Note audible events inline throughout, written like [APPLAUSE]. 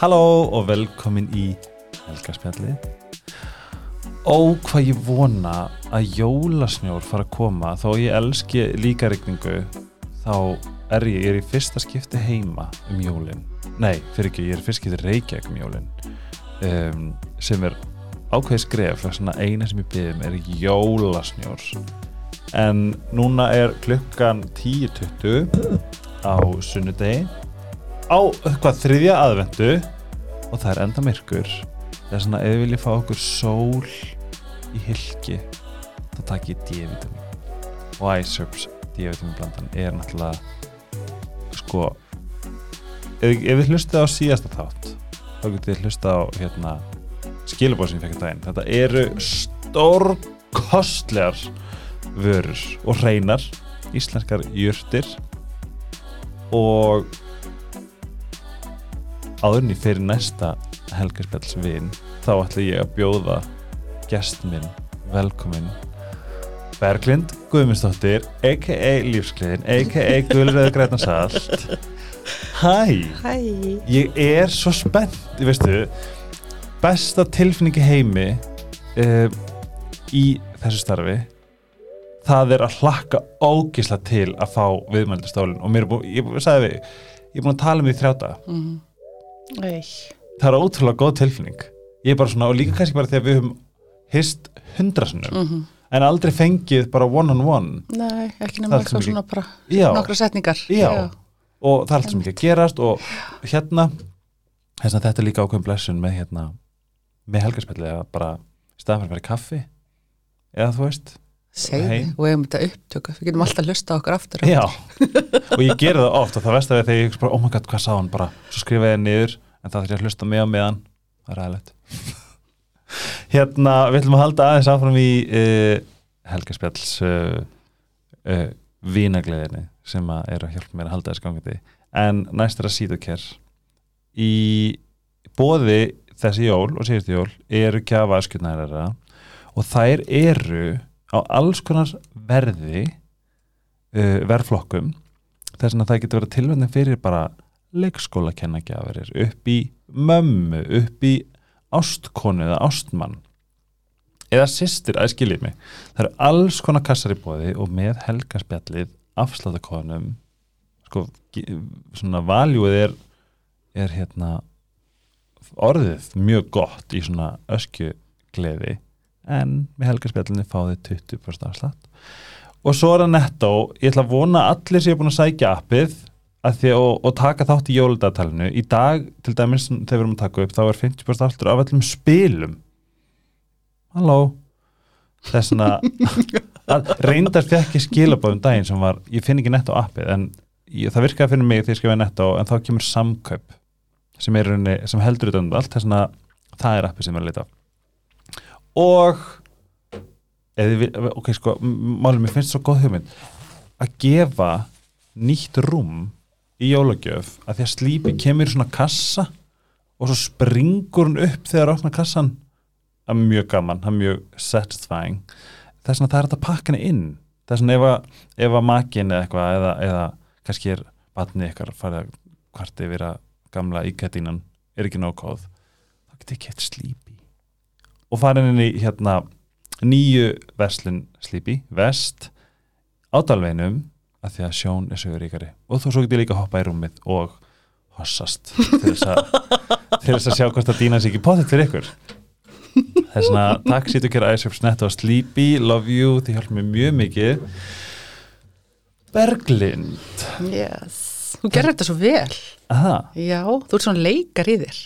Halló og velkomin í Helgarspjalli Ó, hvað ég vona að jólasnjór fara að koma. Þó ég elski líka regningu þá er ég, ég er í fyrsta skipti heima um jólin. Nei, fyrir ekki, ég er í fyrsta skipti reykjæk um jólin. Um, sem er ákveði skref fyrir svona eina sem ég byrðum er jólasnjór. En núna er klukkan 10.20 á sunnudegi á hvað þriðja aðvendu og það er enda myrkur. Það er svona ef við viljum fá okkur sól í hilki þá takk ég D-vitamin og iSerbs D-vitamin blandan er náttúrulega sko ef, ef við hlustið á síðasta þátt þá getið þið hlustið á hérna skilabóð sem ég fekk í daginn. Þetta eru stórkostlegar vörur og hreinar íslenskar jurtir og áðurinn í fyrir næsta helgarspjallsvin þá ætla ég að bjóða gest minn, velkomin Berglind Guðmundsdóttir a.k.a. Lífskliðin a.k.a. Guðluröðu Grænarsalt Hæ Hæ Ég er svo spennt, ég veistu besta tilfinningi heimi uh, í þessu starfi það er að hlakka ógisla til að fá viðmældustólin og mér er búin, ég, sagði við ég er búin að tala um því þrjáta mm. Æ, það er ótrúlega góð tilfinning. Ég er bara svona, og líka kannski bara þegar við höfum hist hundrasunum mm en aldrei fengið bara one on one. Nei, ekki nema eitthvað svona bara já, nokkra setningar. Já. og það er allt sem ekki að gerast og hérna að þetta er líka ákveðum blessun með hérna með helgarspilli að bara að vera í kaffi eða þú veist Segðu, Heim. og hefum þetta upptöku. Við getum alltaf lusta okkur aftur Já, og ég geri það oft og það veist að þegar ég bara, oh my god, hvað sá hann? Bara svo skrifa ég niður, en það þarf ég að hlusta með á meðan. Það er ræðilegt. [LAUGHS] Hérna, við ætlum að halda aðeins áfram í uh, helgarspjalls uh, uh, vínagleðinni sem að er að hjálpa mér að halda þess gangandi. En næst er að síðuker. Í bóði þessi jól og síðustu jól eru kjafa askjörnærara og þær eru á alls konar verði uh, verðflokkum þess að það getur verið tilvæmni fyrir bara leikskóla kennagjafir upp í mömmu, upp í ástkonu eða ástmann eða systir, að skiljið mig. Það eru alls konar kassar í bóði og með helgarspjallið afsláttakóðanum sko, svona valjúið er er hérna orðið mjög gott í svona öskju gleði en með helgarspjallinu fáið 20% afslátt. Og svo er það netto ég ætla að vona að allir séu búin að sækja appið að því, og, og taka þátt í jóludatalinu í dag til dæmis þegar við erum að taka upp þá er 50% aftur af öllum spilum. Halló. Þess [LAUGHS] að reyndar fekk ég skilabóðum daginn sem var, ég finn ekki netto appið en ég, það virkaði fyrir mig þegar ég skrifaði netto en þá kemur samkaup sem, er, sem heldur utan um allt. Þess að það er appið sem er að leita á. Og eða, ok sko málum, mér finnst svo góð hugmynd að gefa nýtt rúm í jólagjöf að því að slípi kemur í svona kassa og svo springur hún upp þegar opna kassan. Það er mjög gaman, það er mjög satisfying. Það er svona það er pakka henni inn. Það er svona ef að, að makin eða eitthvað eða, eða kannski er batni ykkar farið að hvart yfir að gamla ígættínan er ekki nóg góð þá getið ekki eitt slípi og farin inn í hérna nýju verslun slípi vest ádalveinum að því að sjón er sögur ríkari. Og þú svo getið líka að hoppa í rúmið og hossast til þess að, [LAUGHS] til þess að sjá hvort að dýna sig ekki potið fyrir ykkur. Þess vegna takk sýtu kæra æsjöfs netto og sleepy, love you, þið hjálpum mér mjög mikið. Berglind. Yes. Þú gerir þetta svo vel. Aha, Já, þú ert svona leikar í þér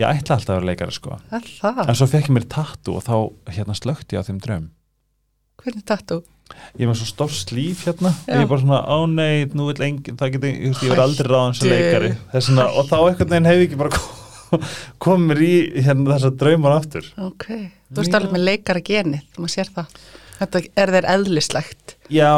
ég ætla alltaf að vera leikari sko. Það, en svo fekk ég mér tattu og þá hérna slökti ég á þeim draum. Hvernig tattu? ég með svo stór slíf hérna og Já. ég er bara svona, á nei, nú vil enginn það geti, ég, ég verð aldrei ráðan sem leikari. Þessna, og þá einhvern veginn hef ég ekki bara [LAUGHS] komið mér í hérna þessar draumar aftur. Ok, þú Já. alveg með leikara genið, þú maður sér það. Þetta er þeir eðlislegt? Já,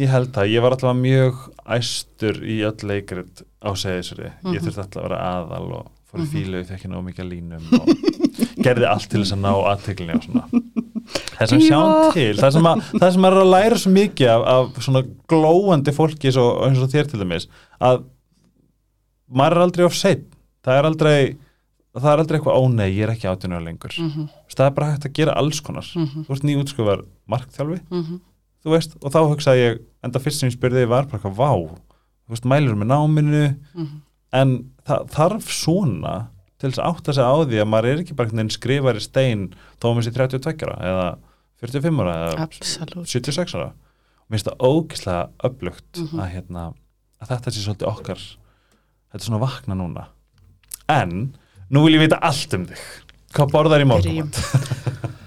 ég held það, ég var alltaf mjög æstur í öll leikarit á segisuri, ég Mhm. þurfti alltaf að vera aðal og fór í Mhm. fílu, fekk nóg mikið línum og gerði allt til þess að ná aðteglinni og svona þess að sjá Já. til það sem, að, það sem er að læra svo mikið af, af svona glóandi fólki svo, eins og þér til dæmis að maður er aldrei of seitt það er aldrei það er aldrei eitthvað, ó nei, ég er ekki átjörnur lengur Mhm. það er bara hægt að gera alls konar Mhm. þú ert nýjútskufar markþjálfi Mhm. þú veist, og þá hugsaði ég enda fyrst sem ég spurði var bara eitthvað, vá þú veist, mælur með náminu Mhm. en það þarf svona til þess að átta sig á því að maður er ekki bara einhvern veginn skrifar í stein þó að maður sé 32 ára eða 45 ára eða Absolutt. 76 ára. Og mér finnst það ógislega upplugt Mhm. að, hérna, að þetta sé svolítið okkar þetta er svona vakna núna. En nú vil ég vita allt um þig. Hvað borðar í morgun? Byrjum. [LAUGHS]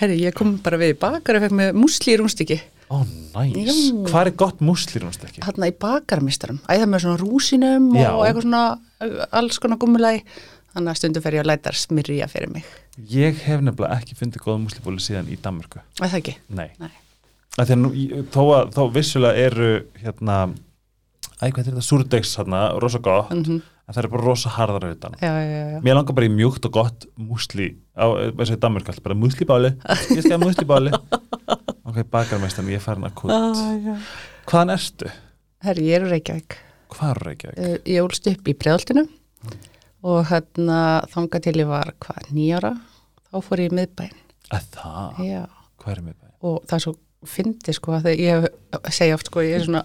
Herri, ég kom bara við. Í bakar og fekk með musli í rúnstykki ó næs, Já. hvað er gott múslirumst ekki? Hanna í bakarmistarum Æða með svona rúsinum Já. og eitthvað svona alls konar gummulæg Þannig að stundum fer ég að læta smyrja fyrir mig. Ég hef nefnilega ekki fundið góða múslibóli síðan í Danmörku. Er það ekki? nei, Nei. Af að nú, þó að þó vissulega eru hérna æ, hvað er þetta, súrdegs hérna, rosa gott Mm en það er bara rosa harðar já, já Mér langar bara í mjúkt og gott músli á, eins og í Danmark alltaf bara múslibáli. Ég skal múslibáli [LAUGHS] ok, bakarmestan, ég er farin að kút já. hvaðan ertu? Herri, ég er úr Reykjavík Hvað er Reykjavík? Uh, Ég ólst upp í breðaltinu og hérna þanga til ég var hvað, nýjára þá fór ég í miðbæn Að það? já. Hvað er það? og það er svo fyndi sko að þegar ég segja oft sko ég er svona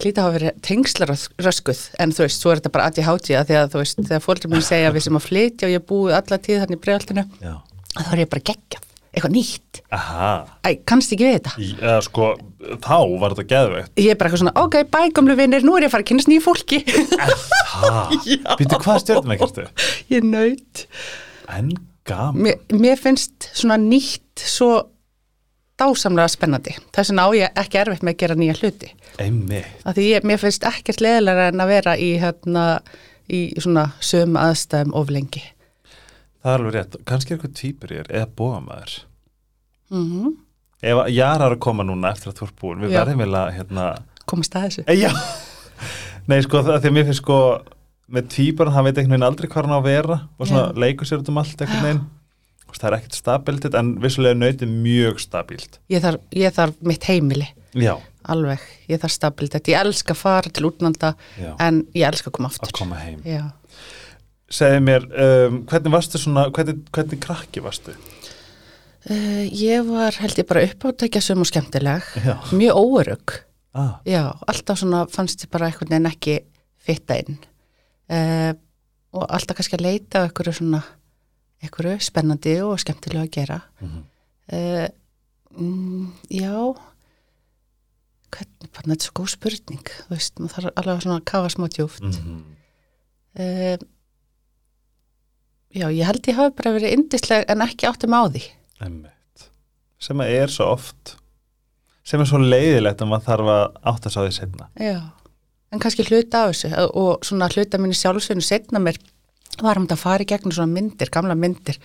hlýta hafa verið tengslaröskuð en þú veist, svo er þetta bara aðið hátíða að þú veist, þegar fólkið mér segja við sem að flytja og ég búið alla tíð þannig að þá er ég bara geggjað, eitthvað nýtt. Æ, kannst ekki við þetta. Eða sko þá var þetta geðveikt. Ég er bara eitthvað svona, ok, bæ, gamlu vinnir nú er ég að fara að kynast nýju fólki. Það, [LAUGHS] býttu hvað stjórnum ekkert ég naut. En gaman. Mér, mér finnst svona nýtt svo dásamlega spennandi. Þess vegna á ég ekki erfitt með að gera nýja hluti. Einmitt. Því ég, mér finnst ekkert leðilega en að vera í, hérna, í svona sömu aðstæðum of lengi Það er alveg rétt, kannski er eitthvað týpur ég er eða bóðamaður mm Ef að Jara er að koma núna eftir að þú ert búin Við Já. verðum vel að hérna komast að þessu. E, [LAUGHS] Nei sko það því að mér finnst sko með týpur hann veit einhvern veginn aldrei hvað hann á að vera og svona Já. leikur sér út um allt einhvern veginn. Það er ekkert stabilt en vissulega nautið mjög stabílt. Ég þarf, ég þarf mitt heimili. Já, alveg, ég þarf stabilitet ég elska að fara til útnanda já. en ég elska að koma Að aftur. koma heim. Já. Segði mér, um, hvernig varstu svona hvernig, hvernig krakki varstu? Uh, ég var held ég bara uppátækja sem og skemmtileg. Já. Mjög óörug ah, Já, alltaf svona fannst ég bara einhvern veginn ekki fitta inn. Uh, og alltaf kannski að leita á einhverju svona einhverju spennandi og skemmtilegu að gera. Mm uh, mm, Já. Hvernig, bara þetta er svo góð spurning þú veist, maður þarf alveg svona að kafa smá djúft -hmm. Já, ég held ég hafi bara verið indisleg en ekki áttum á því. Einmitt. sem að er svo oft sem er svo leiðilegt að maður þarf að átta sig á því setna Já, en kannski hluta af þessu og svona hluta minni sjálfsveinu setna mér var þetta að fara í gegnum svona myndir, gamla myndir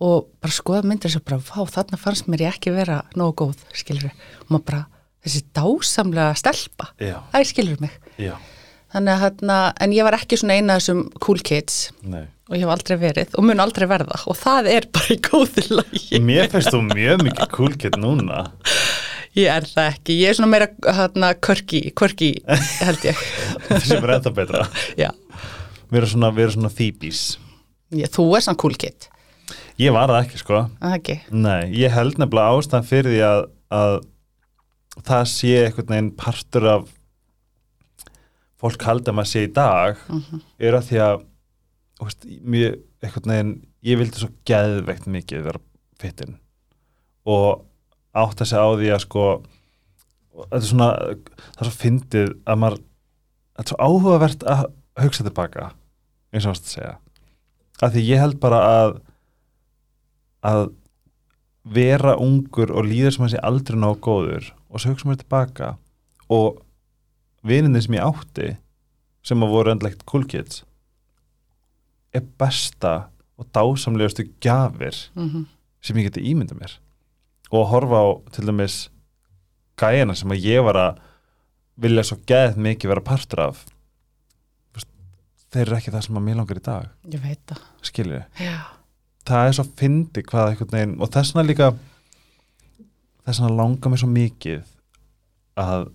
og bara skoða myndir sem bara, vá, þarna fannst mér ég ekki vera nógu góð, skilur við, og maður bara þessi dásamlega stelpa, það skilur mig. Já, þannig að hérna, en ég var ekki svona eina af þessum cool kids. Nei. Og ég hef aldrei verið og mun aldrei verða og það er bara í góðu lagi. Mér finnst þú mjög mikið cool kid núna. Ég er það ekki, ég er svona meira hérna körki, körki held ég. [LAUGHS] Sem er ennþá betra. Já, við erum svona, við erum svona þýbís þú er svona cool kid. Ég var það ekki sko. Er það ekki, nei, ég held nefnilega ástæðan fyrir því að, að það sé einhvern veginn partur af fólk halda maður sé í dag Mhm. er að því að veist, mjög, veginn ég vildi svo geðveikt mikið vera fittin og átta sig á því að sko þetta er svona það er svo fyndið að maður þetta er svo áhugavert að hugsa tilbaka eins og varst að segja að því ég held bara að að vera ungur og líður sem að sé aldrei ná góður og svo hugsa maður tilbaka og vininni sem ég átti sem að voru endlegt cool kids er besta og dásamlegustu gjafir mm sem ég geti ímynda mér. Og að horfa á til dæmis gæjana sem að ég var að vilja svo geð mikið vera partur af. Þeir eru ekki það sem að mér langar í dag. Ég veit það. Skilju, já, það er svo fyndi hvað einhvern veginn og þess vegna líka þess vegna langar mér svo mikið að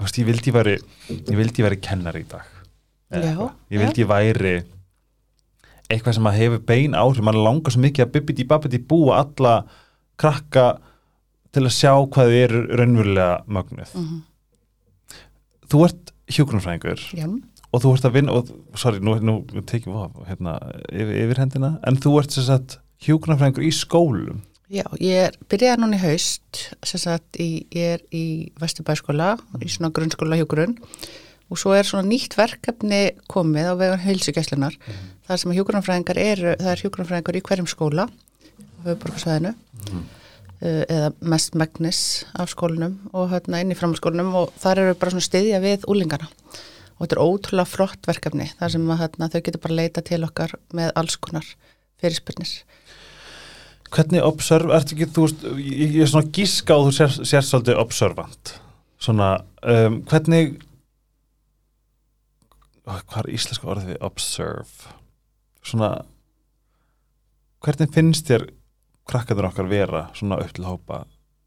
ég vildi væri ég vildi væri kennar í dag. Já, ég vildi ég væri eitthvað sem að hefur bein áhrif. Mann langar svo mikið að bibbidi babbidi búa alla krakka til að sjá hvað þið eru raunverulega mögnuð. Mhm. þú ert hjúgrunfræðingur Já, og þú ert að vinna og, sorry, nú, nú tekjum við á, hérna, yfir, yfir hendina. En þú ert sem sagt hjúgrunfræðingur í skólum Já, ég er byrjaði núna í haust, sem sagt, í, ég er í Vesturbæskóla, í svona grunnskóla hjúgrunn og svo er svona nýtt verkefni komið á vegan heilsugæslunar, þar sem að hjúgrunfræðingar eru, það er hjúgrunfræðingar í hverjum skóla á höfuborgarsvæðinu uh, eða mest megnis af skólanum og hérna inn í framskólanum og þar eru bara svona styðja við úlingana og þetta er ótrúlega flott verkefni þar sem að hérna, þau getur bara leita til okkar með alls konar fyrirspyrnir. Hvernig observ, ertu ekki, þú veist ég, ég er svona gíska og þú sér, sér svolítið observant. Svona, um, hvernig Ó, hvað er íslenska orðið við observe? Svona hvernig finnst þér krakkaður okkar vera svona upp til hópa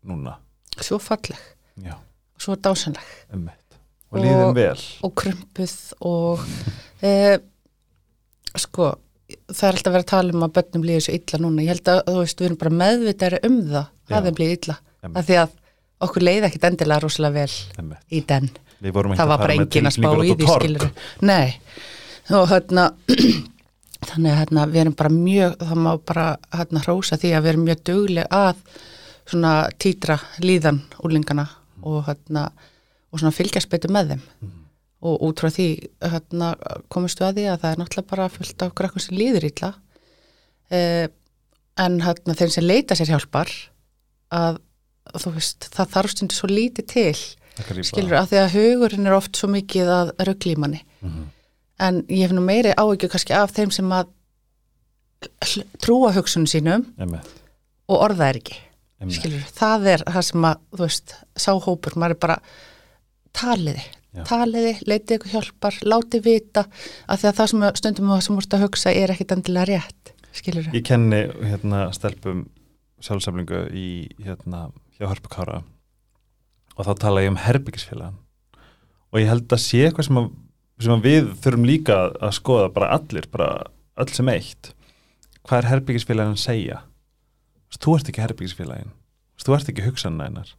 núna? Svo falleg, já, svo dásanleg. ummitt og líðum Og- vel. og krumpuð og [LAUGHS] e, sko það er alltaf verið að tala um að börnum líður svo illa núna, ég held að þú veist við erum bara meðvitari um það, Já. það er blíð illa. Einmitt. af því að okkur leiði ekkit endilega rosalega vel ummitt, í den. Það var bara með engin að spá í því skilur nei. Og hérna [CLEARS THROAT] þannig að hérna, við erum bara mjög það má bara hérna hrósa því að við erum mjög dugleg að svona títra líðan úlingana og hérna og svona fylgjast betur með þeim og út frá því hérna komistu að því að það er náttúrulega bara fullt af krakkum sem líður illa. Eh, en hérna þeim sem leita sér hjálpar að þú veist, það þarf stundu svo lítið til skilur að því að hugurinn er oft svo mikið að ruggla í manni. Mhm. en ég hef nú meiri áhyggjur kannski af þeim sem að trúa hugsunum sínum Einmitt, og orða er ekki. Einmitt. skilur, það er það sem að þú veist, sáhópur, maður er bara taliði, Já. taliði leitið ykkur hjálpar, látið vita að því að það sem stundum það sem vorst að hugsa er ekkit endilega rétt, skilur Ég kenni hérna stelpum sjálfseflingu í hérna hjá Hörpukára og þá tala ég um herbyggisfélagan og ég held að sé eitthvað sem, að, sem að við þurfum líka að skoða bara allir, bara öll sem eitt. Hvað er herbyggisfélagin að segja? Þú ert ekki herbyggisfélagin þú ert ekki hugsanænar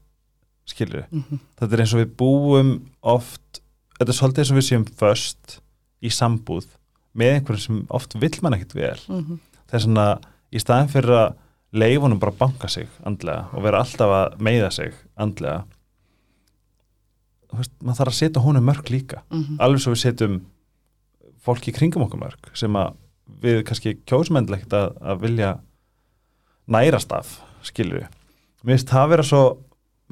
skilur mm -hmm. þetta er eins og við búum oft þetta er svolítið eins og við séum föst í sambúð með einhverjum sem oft vill mann ekkit vel Mhm. það er svona í staðin fyrir að leifunum bara banka sig andlega og vera alltaf að meiða sig andlega veist, maður þarf að setja honum mörg líka Mhm. alveg svo við setjum fólki kringum okkur mörg sem að við kannski kjósmendlegt að, að vilja nærast af skilur við mér finnst það vera svo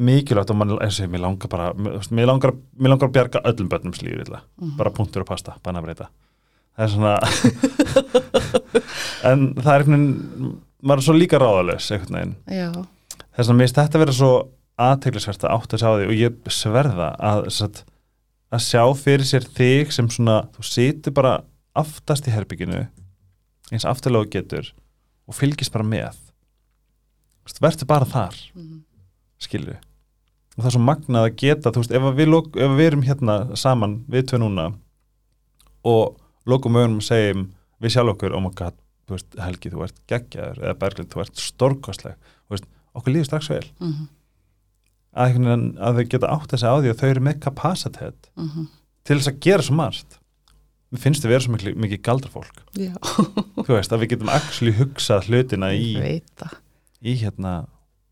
mikilvægt og mann, eins og ég, mér langar bara mér, langar, mér langar að bjarga öllum börnum slíður illa, Mhm. bara punktur og pasta bannabreita það er svona [LAUGHS] en það er einhvern veginn maður er svo líka ráðalaus einhvern veginn. Þess að mér finnst þetta vera svo aðteglisvert að átt að sjá því og ég sverða að, satt, að sjá fyrir sér þig sem svona, þú situr bara aftast í herbygginu eins þú getur og fylgist bara með. Verður bara þar Mhm. skilju og það er svo magnað að geta, þú veist, ef að við, lok, ef við erum hérna saman, við tvö núna og lokum augunum og segjum við sjálf okkur, oh my god þú veist, Helgi, þú ert geggjaður eða Berglind, þú ert stórkostleg þú veist, okkur líður strax vel. Mhm. að, einhvern veginn- að þau geta átt þessi á því að þau eru með kapacitet Mhm. til þess að gera svo margt. Mér finnst þið vera svo mikið, mikið galdrafólk. Já, þú veist, að við getum actually hugsað hlutina í, í hérna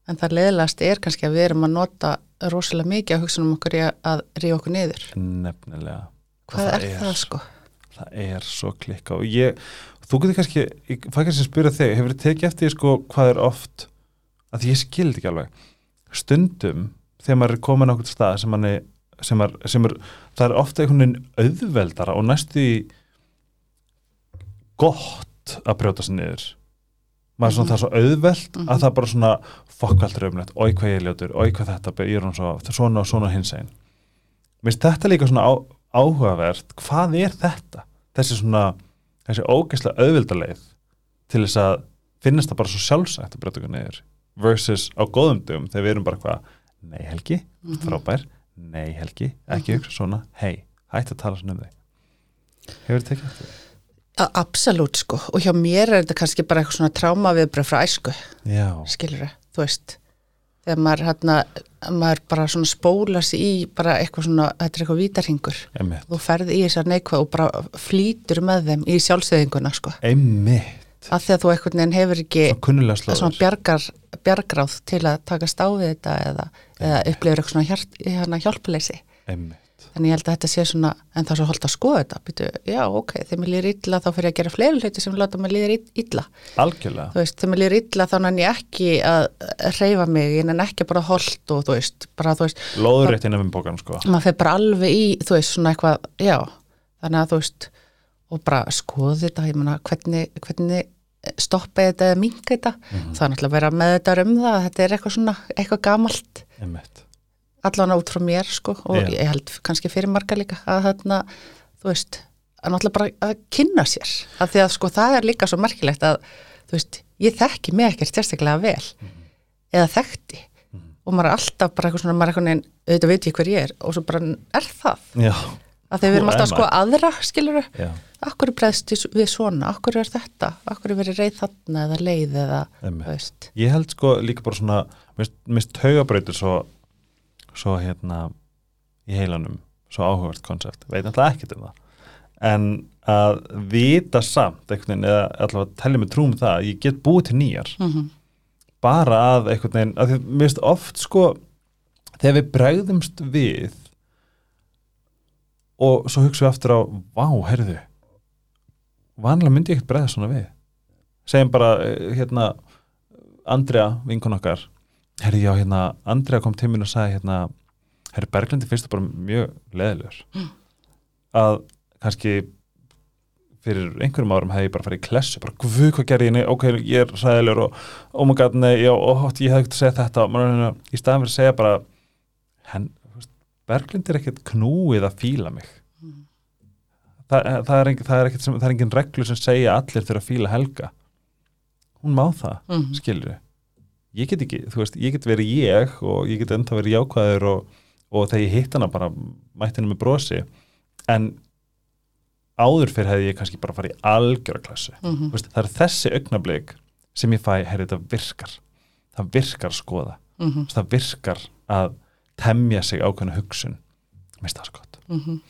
En það leðilegast er kannski að við erum að nota rosalega mikið að hugsunum okkur í að ríða okkur niður. nefnilega Hvað er, það sko? það er svo klikka og ég, þú getur kannski ég fæ kannski að spyrja þig, hefur þið tekið eftir sko hvað er oft, að ég skildi ekki alveg, stundum þegar maður er komin á okkur stað sem, manni, sem, er, sem er, það er ofta einhvern veginn auðveldara og næstu gott að brjóta sig niður maður er svona, Mhm. það er svo auðveld Mhm. að það bara svona fokk allt raumlegt, oi hvað ég ljótur, oi hvað þetta ég er svona og svona hins einn Mér finnst þetta líka svona á, áhugavert hvað er þetta? Þessi svona þessi ógeðslega auðvildaleið til þess að finnast það bara svo sjálfsagt að brjóta okkur niður versus á góðum dögum þegar við erum bara hvað nei Helgi, Mhm. frábær nei Helgi, ekki hugsa svona hei, hætti að tala svona um þig hefur tekið eftir því? A- Absolutt sko. Og hjá mér er þetta kannski bara eitthvað svona tráma viðbröð frá æsku, Já, skilur þú veist. Þegar maður hérna, maður bara svona spóla sig í bara eitthvað svona, þetta er eitthvað vítarhingur. Þú ferð í þessar neikvað og bara flýtur með þeim í sjálfsöðinguna sko. Einmitt. Af því að þú einhvern veginn hefur ekki svona slóður bjargar, bjargráð til að taka stáfið þetta eða, eða upplifur eitthvað svona hérna, hjálpuleysi. Einmitt, en ég held að þetta sé svona, en það er svo holdt að skoða þetta. Býtu, já ok, þegar mér líður illa þá fyrir ég að gera fleiri hluti sem láta mér líður illa. Algjörlega. Veist, þegar mér líður illa þá nenn ég ekki að reyfa mig, ég nenn ekki bara holdt og þú veist, bara þú veist Lóður rétt innan með bókan sko. maður fer bara alveg í, þú veist, svona eitthvað já, þannig að þú veist og bara skoða þetta, ég meina hvernig, hvernig stoppa þetta eða minga þetta, það er náttúrulega að vera með þetta um það, þetta er eitthvað svona, eitthvað gamalt. Einmitt, allan út frá mér sko og Já. ég held kannski fyrir marga líka að þarna, þú veist, að náttúrulega bara að kynna sér, af því að sko það er líka svo merkilegt að, þú veist ég þekki mig ekkert sérstaklega vel Mhm. eða þekkti. Og maður er alltaf bara eitthvað svona, maður er eitthvað neginn auðvitað veit ég hver ég er og svo bara er það? Já, að þegar við erum alltaf að sko aðra skilur akkur bregðst við- svona, akkur er þetta? Akkur er verið reið þarna eða leið eða, þú veist? Ég held sko líka bara svona mist, mist svo hérna í heilanum, svo áhugavert koncept. Veit alltaf ekkert um það. En að vita samt einhvern veginn, eða allavega telja mig trúum það að ég get búið til nýjar. Mm bara að einhvern veginn, að því mér finnst oft sko þegar við bregðumst við og svo hugsa við aftur á vá, heyrðu vanlega myndi ég ekkert bregða svona við. Segjum bara, eh, hérna Andrea, vinkun okkar heyrðu já, hérna, Andrea kom til mín og sagði hérna, heyrðu Berglindi finnst það bara mjög leðilegur að kannski fyrir einhverjum árum hefði ég bara farið í klessu bara, guð, hvað gerði ég, nei, ok, ég er ræðilegur og oh my god, nei, já, ó, ég hefði ekkert að segja þetta og maður, í staðan fyrir að segja bara henn, Berglind er ekkert knúið að fíla mig. Þa, það, er engin, það, er ekkert sem, það er engin reglu sem segja allir þurfa að fíla Helga. Hún má það, Mhm. skilur ég get ekki, þú veist, ég get verið ég og ég get enda verið jákvæður og, og þegar ég hitt hana bara mætti henni með brosi. En áður fyrir hefði ég kannski bara farið í algjöra klassu Mhm. Þú veist, það er þessi augnablik sem ég fæ, herri, þetta virkar. Það virkar að skoða. Mhm. það virkar að temja sig ákveðna hugsun. Mér svo gott. Mhm.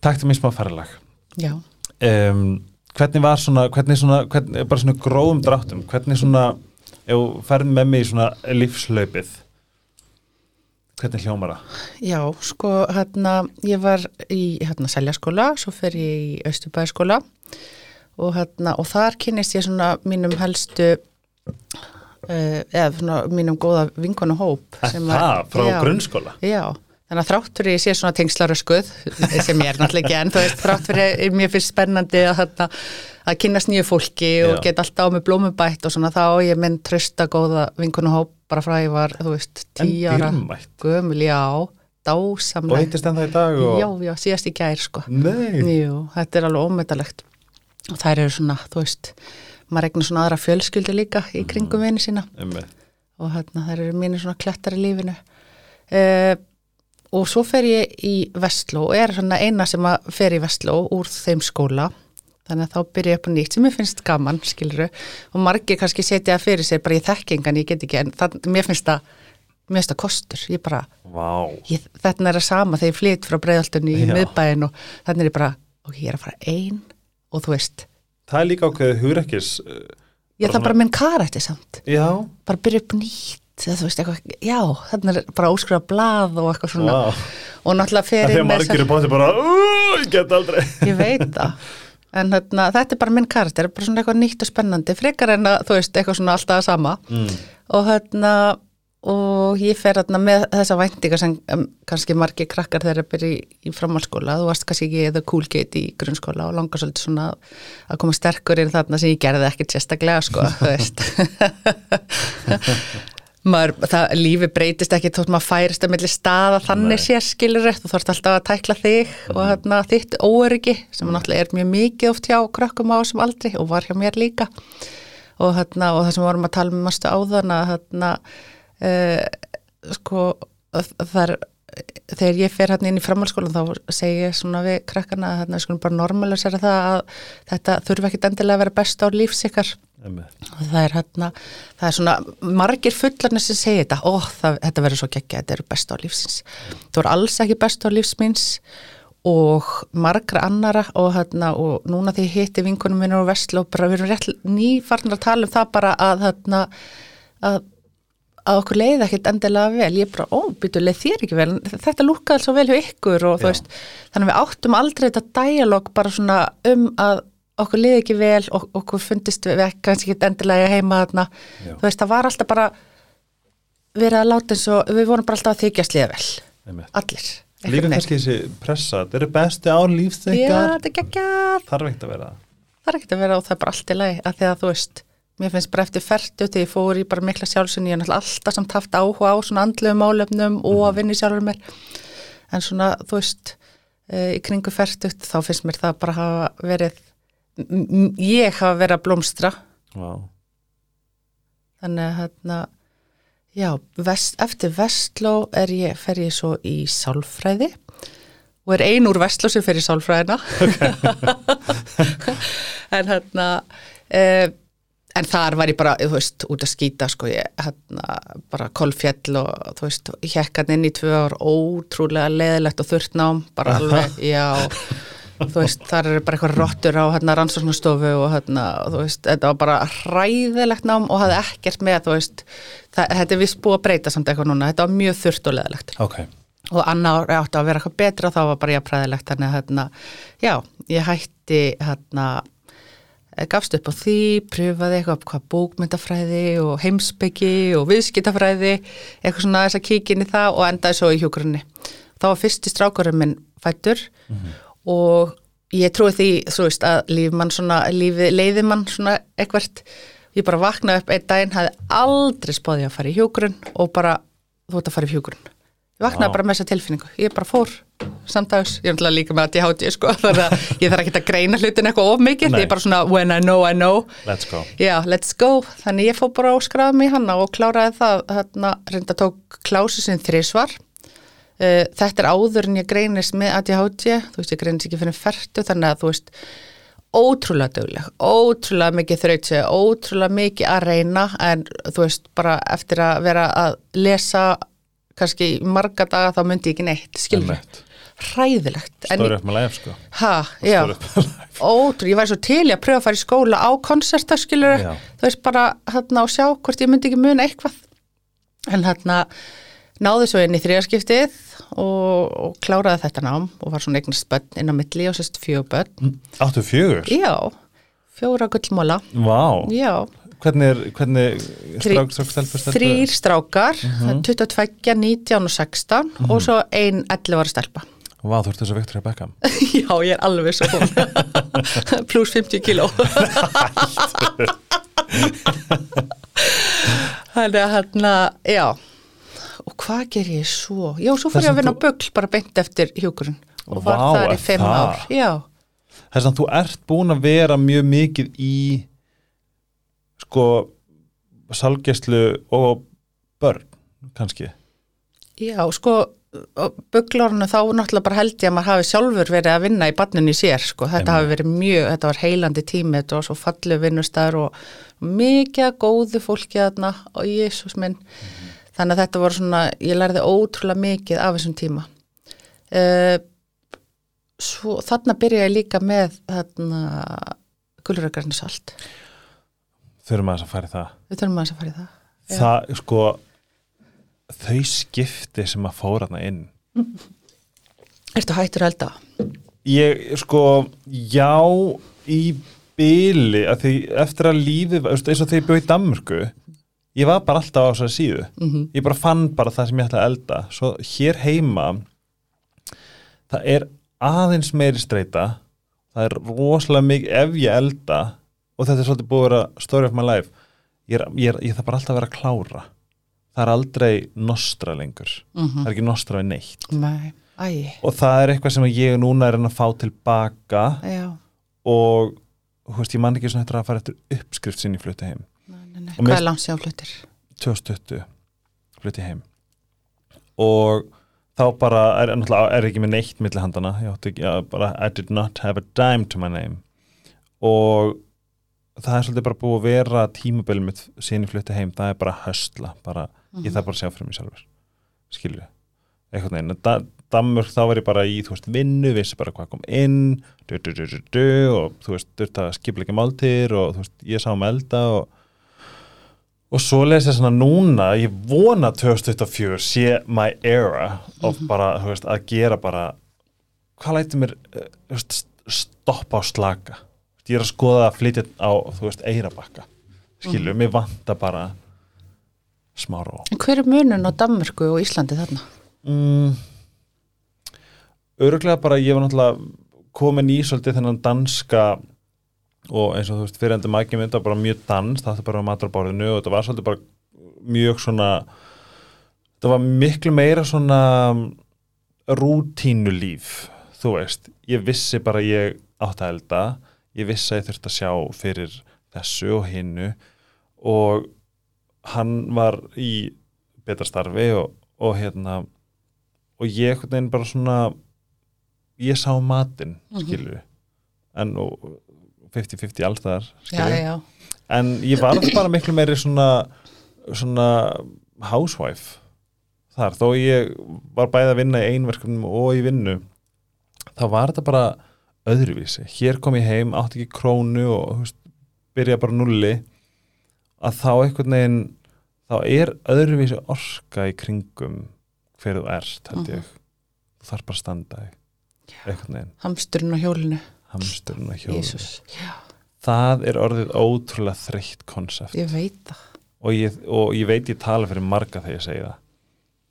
Takk til mér smá ferðalag. Já. Um, hvernig var svona, hvernig svona hvernig, bara svona gróðum dráttum hvernig svona, ef þú ferð með mig í svona lífslaupið hvernig hljómar það? Já, sko, hérna, ég var í hérna seljaskóla, svo fer ég í Östubæðaskóla og hérna, og þar kynnist ég svona mínum helstu uh, eða svona mínum góða vinkonu hóp það frá já, grunnskóla? Já, þannig að þrátt fyrir ég sé svona tengslaröskuð sem ég er náttúrulega ekki en þú veist, þrátt fyrir mér finnst spennandi að, hérna, að kynnast nýju fólki og Já. get alltaf á mig blómubætt og svona þá ég minn trösta góða vinkonu hóp bara frá ég var, þú veist, dýrmætt? gömul, já, og dásamleg. hittist enn það í dag og... já, já, síðast í gær sko. Nei, Jú, þetta er alveg ómetalegt og þær eru svona, þú veist maður regnar svona aðra fjölskyldi líka í kringum vini sína. Einmitt. og hérna þær eru mínir svona klettar í lífinu. Uh, og svo fer ég í Vestló og er svona eina sem að fer í Vestló úr þeim skóla. Þannig að þá byrja ég upp á nýtt sem ég finnst gaman, skiluru og margir kannski setja það fyrir sér bara ég þekkingan, ég get ekki en það, mér finnst það mér finnst það kostur, ég bara Vá, ég, þetta er að sama þegar ég flytt frá breiðaltunni í miðbæin og þannig er ég bara, ok, ég er að fara ein og þú veist, það er líka ákveðið hugrekkis ég það bara minn karætti samt, Já, bara byrja upp nýtt þú veist, eitthvað, já, þannig er bara óskrifa blað og eitthvað svona. Vá. Og náttúrulega Það fer þegar inn með margir er bótið bara "Ú, Ég get aldrei. Ég veit það. En hérna, þetta er bara minn karakter bara svona eitthvað nýtt og spennandi, frekar en að þú veist, eitthvað svona alltaf að sama. Mm. og hérna og ég fer hérna með þessa væntingar sem um, kannski margir krakkar þeirra byrja í, í framhalskóla, þú varst kannski ekki eða cool gate í grunnskóla og langar svolítið svona að koma sterkur inn þarna sem ég gerði ekkert sérstaklega sko, þú veist [LAUGHS] [LAUGHS] maður, það, lífi breytist ekki þótt maður færist að milli staða þannig sér skilur þú þarfst alltaf að tækla þig og hérna, þitt óöryggi sem náttúrulega er mjög mikið oft hjá krökkum á þessum aldri og var hjá mér líka. Og, hérna, og það sem vorum að tala um mastu áðan að hérna, uh, sko, það er þegar ég fer hérna inn í framhalskólan þá segi ég svona við krakkana að hérna við skulum bara normalisera það að þetta þurfi ekkit endilega að vera best á lífs ykkar Einmitt. og það er hérna, það er svona margir fullarnir sem segja þetta ó, það, þetta verður svo geggja, þetta eru best á lífsins. Það voru alls ekki best á lífsmins og margra annara og hérna, og núna því hitti vinkunum minnur og veslu og bara við erum rétt nýfarnar að tala um það bara að hérna, að að okkur leiði ekkert endilega vel. Ég bara, ó, býtu, leið þér ekki vel? Þetta lúkkaði svo vel hjá ykkur og þú Já. veist þannig að við áttum aldrei þetta dialog bara svona um að okkur leiði ekki vel og okkur fundist við ekki kannski ekki endilega heima þarna. Þú veist, það var alltaf bara verið að láta eins og við vorum bara alltaf að þykjast liða vel. Einmitt. allir. Líka kannski þessi pressa, þetta eru besti er geggjað. Þarf ekkert að vera er ekkert að vera og það er bara allt í lagi að því að þú veist, mér finnst bara eftir ferdu þegar ég fór í bara mikla sjálfsynni ég er náttúrulega alltaf samt haft áhuga á svona andlegu málefnum og að vinna í sjálfur mér. En svona, þú veist e, í kringu ferdu þá finnst mér það bara hafa verið ég hafa verið að blómstra. Vá. þannig að hérna já, vest, eftir vestló er ég, fer ég svo í sálfræði og er ein úr vestló sem fer í sálfræðina. [LAUGHS] En hérna uh, en þar var ég bara, þú veist, út að skýta sko, ég hérna bara kolfjall og þú veist, ég hekkan inn í tvö ár ótrúlega leðilegt og þurrt nám bara alveg, já [LAUGHS] þú veist, þar eru bara eitthvað rottur á hérna rannsóknastofu og hérna, þú veist, þetta var bara hræðilegt nám og hafði ekkert með, þú veist, það, þetta er vist búið að breyta samt eitthvað núna, þetta var mjög þurrt og leðilegt Ok, og annar átti að vera eitthvað betra þá var bara ég að præðilegt þannig að hérna, já, ég hætti hérna, eh, gafst upp á því, pröfaði eitthvað hvað bókmyndafræði og heimsbyggi og viðskiptafræði eitthvað svona þess að kíkja inn í það og endaði svo í hjúgrunni. Þá var fyrsti strákurinn minn fættur og ég trúi því, þú veist, að líf mann svona, lífi, leiði mann svona eitthvert, ég bara vaknaði upp einn daginn, hafði aldrei spáði að fara í hjúgrun og bara, þú ert að fara í hjúgrun. Ég vaknaði Vá. bara með þessa tilfinningu. Ég bara fór samdags, ég er náttúrulega líka með að ég háti sko, [LAUGHS] þannig að ég þarf ekki að greina hlutin eitthvað of mikið, Nei. ég er bara svona when I know, I know let's go. Já, let's go, þannig ég fór bara og skráði mig í hana og kláraði það, hérna, reynda tók klási sinn þrísvar uh, þetta er áður en ég greinist með ADHD, þú veist, ég greinist ekki fyrir fertu, þannig að þú veist ótrúlega dögleg, ótrúlega mikið þrautsi, ótrúlega mikið að reyna en þú veist, bara eftir að vera að lesa kannski marga daga þá myndi ég ekki neitt, Einmitt. hræðilegt En Stóri ég- upp með læf, sko. Ha, já, Stóri upp með læf. ótrú, ég væri svo til í að pröfa að fara í skóla á konserta, skilur, Já. þú veist bara hérna og sjá hvort ég myndi ekki muna eitthvað en hérna náði svo inn í þriðaskiptið og, og kláraði þetta nám og var svona eignast börn inn á milli og sérst fjögur börn Áttu fjögur? já, fjóra gullmóla Vá. já, Hvernig, er- hvernig strák, strák, stelpur, stelpur? þrýr strákar Mhm. 22, 19 og 16 og svo ein 11 ára stelpa Vá, þú ert þess að Victoria Beckham. [LAUGHS] Já, ég er alveg svo hún [LAUGHS] Plus 50 kíló Þannig að hérna, já Og hvað ger ég svo? Já, svo fór ég að vinna þú- á bugl bara beint eftir hjúkurinn og var Vá, þar í fimm ár Já, Þess að þú ert búin að vera mjög mikið í sko salgeslu og börn, kannski. já, sko buglárunu þá náttúrulega bara held ég að maður hafi sjálfur verið að vinna í barninu í sér sko. þetta hafi verið mjög, þetta var heilandi tími þetta var svo fallið vinnustæður og mikið góðu fólki þarna og Jésús minn þannig að þetta voru svona, ég lærði ótrúlega mikið af þessum tíma uh, svo þarna byrja ég líka með þarna gulröggarnisalt Þurfum að þess að fara í það. við þurfum aðeins að fara í það Já. Það, sko, þau skipti sem að fóra hana inn. Ertu hættur að elda? Ég, sko, já, í byli, að því eftir að lífið, var- eins og þegar ég bjóð í Danmörku, ég var bara alltaf á þessari síðu. Mm Ég bara fann bara það sem ég ætla að elda. Svo hér heima, það er aðeins meiri streyta, það er rosalega mikið ef ég elda, og þetta er svolítið búið að vera story of my life, ég, ég, ég þarf bara alltaf að vera að klára. Það er aldrei nostra lengur. Það er ekki nostra við neitt. Nei, Og það er eitthvað sem ég núna er að fá tilbaka já og þú veist, ég man ekki svona þetta að fara eftir uppskrift sinni flutti heim. Hvað mér- er langt sér fluttir? 2020 flutti heim. Og þá bara er, er ekki með neitt milli handana, ég átti ekki að bara I did not have a dime to my name. Og það er svolítið bara búið að vera tímabili mitt síðan ég flutti heim, það er bara höstla bara, ég þarf bara að sjá fyrir mig sjálfur skilju, eitthvað neginn da, Danmörk þá var ég bara í, þú veist, vinnu vissi bara hvað kom inn du, du, du, du, du, og þú veist, þurfti að skipla ekki máltir og þú veist, ég sá um elda og og svo les ég svona núna ég vona 2024 sé my era of bara, þú veist, að gera bara hvað læti mér eh, veist, stoppa á slaka? Ég er að skoða að flytja á, þú veist, eirabakka skilju, mér vanta bara smá ró. Hver er munun á Danmörku og Íslandi þarna? mm, öruglega bara ég var náttúrulega komin í svolítið þennan danska og eins og þú veist fyrir endur þetta var bara mjög dans, það bara matur á borðinu og þetta var svolítið bara mjög svona þetta var miklu meira svona rútínu líf þú veist, ég vissi bara ég átt að elda, ég vissi að ég þurfti að sjá fyrir þessu og hinnu og hann var í betra starfi og, og hérna og ég einhvern veginn bara svona ég sá matinn, Mhm. skilju en og 50-50 alls þar Já, já, en ég var [COUGHS] bara miklu meiri svona svona housewife þar, þó ég var bæði að vinna í einverkunum og í vinnu þá var þetta bara öðruvísi, hér kom ég heim átti ekki krónu og veist, byrja bara nulli að þá einhvern veginn þá er öðruvísi orka í kringum hver þú ert held ég. Þú þarf bara að standa þig einhvern veginn, hamsturinn á hjólinu hamsturinn og já, það er orðið ótrúlega þreytt konsept. Ég veit það. Og ég, og ég veit ég tala fyrir marga þegar ég segi það.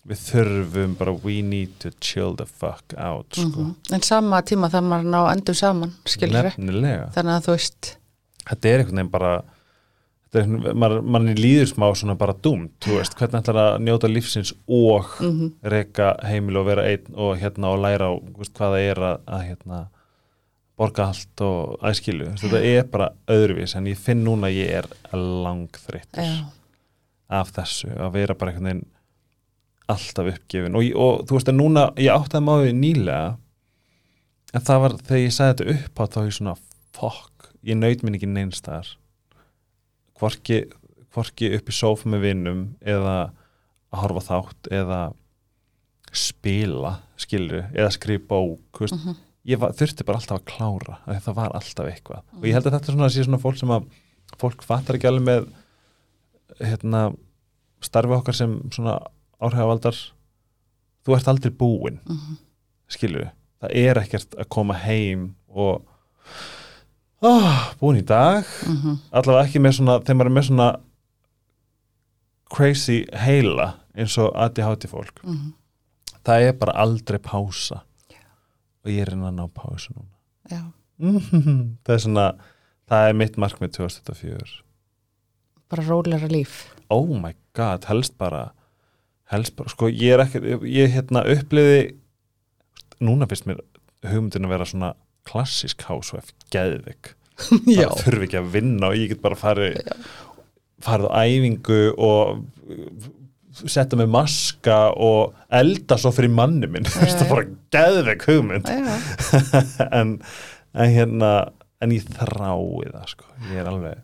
Við þurfum bara we need to chill the fuck out sko. Mhm. En sama tíma það maður ná endur saman skilur nefnilega. Þannig að þú veist. Þetta er einhvern veginn bara maður, manni líður smá svona bara dúmt, þú veist, hvernig ætlar að njóta lífsins og Mhm. reka heimil og vera einn og hérna og læra á veist, hvað það er að, að hérna borga allt og æskilu. Þetta er bara öðruvís en ég finn núna að ég er langþreyttur já, af þessu að vera bara einhvern veginn alltaf uppgefin. Og, og þú veist að núna ég átti að máið nýlega en það var þegar ég sagði þetta upp á þá ég svona fokk, ég naut minn ekki neinstaðar hvorki, hvorki upp í sófa með vinnum eða að horfa þátt eða spila skilju, eða skrifa bók veist, ég var, þurfti bara alltaf að klára því það var alltaf eitthvað. Og ég held að þetta er svona, sé svona fólk sem að fólk fattar ekki alveg með hérna, starfi okkar sem svona áhrifavaldar. Þú ert aldrei búinn mm Mhm. skilju, það er ekkert að koma heim og oh, búinn í dag. Mhm. allavega ekki með svona, þegar maður er með svona crazy heila eins og ADHD fólk. Mhm. það er bara aldrei pása og ég er inn að ná pásu núna. Já, [LAUGHS] það er svona það er mitt markmið 2004 bara róleira líf. Oh my god, helst bara helst bara, sko ég er ekki ég hérna uppliði núna finnst mér hugmyndin að vera svona klassísk housewife, geðvik [LAUGHS] já, bara þurfi ekki að vinna og ég get bara farið farið á æfingu og setja mig maska og elda svo fyrir manni minn. [LAUGHS] Það er bara geðvik hugmynd. [LAUGHS] En, en hérna en ég þrái það sko. Ég er alveg,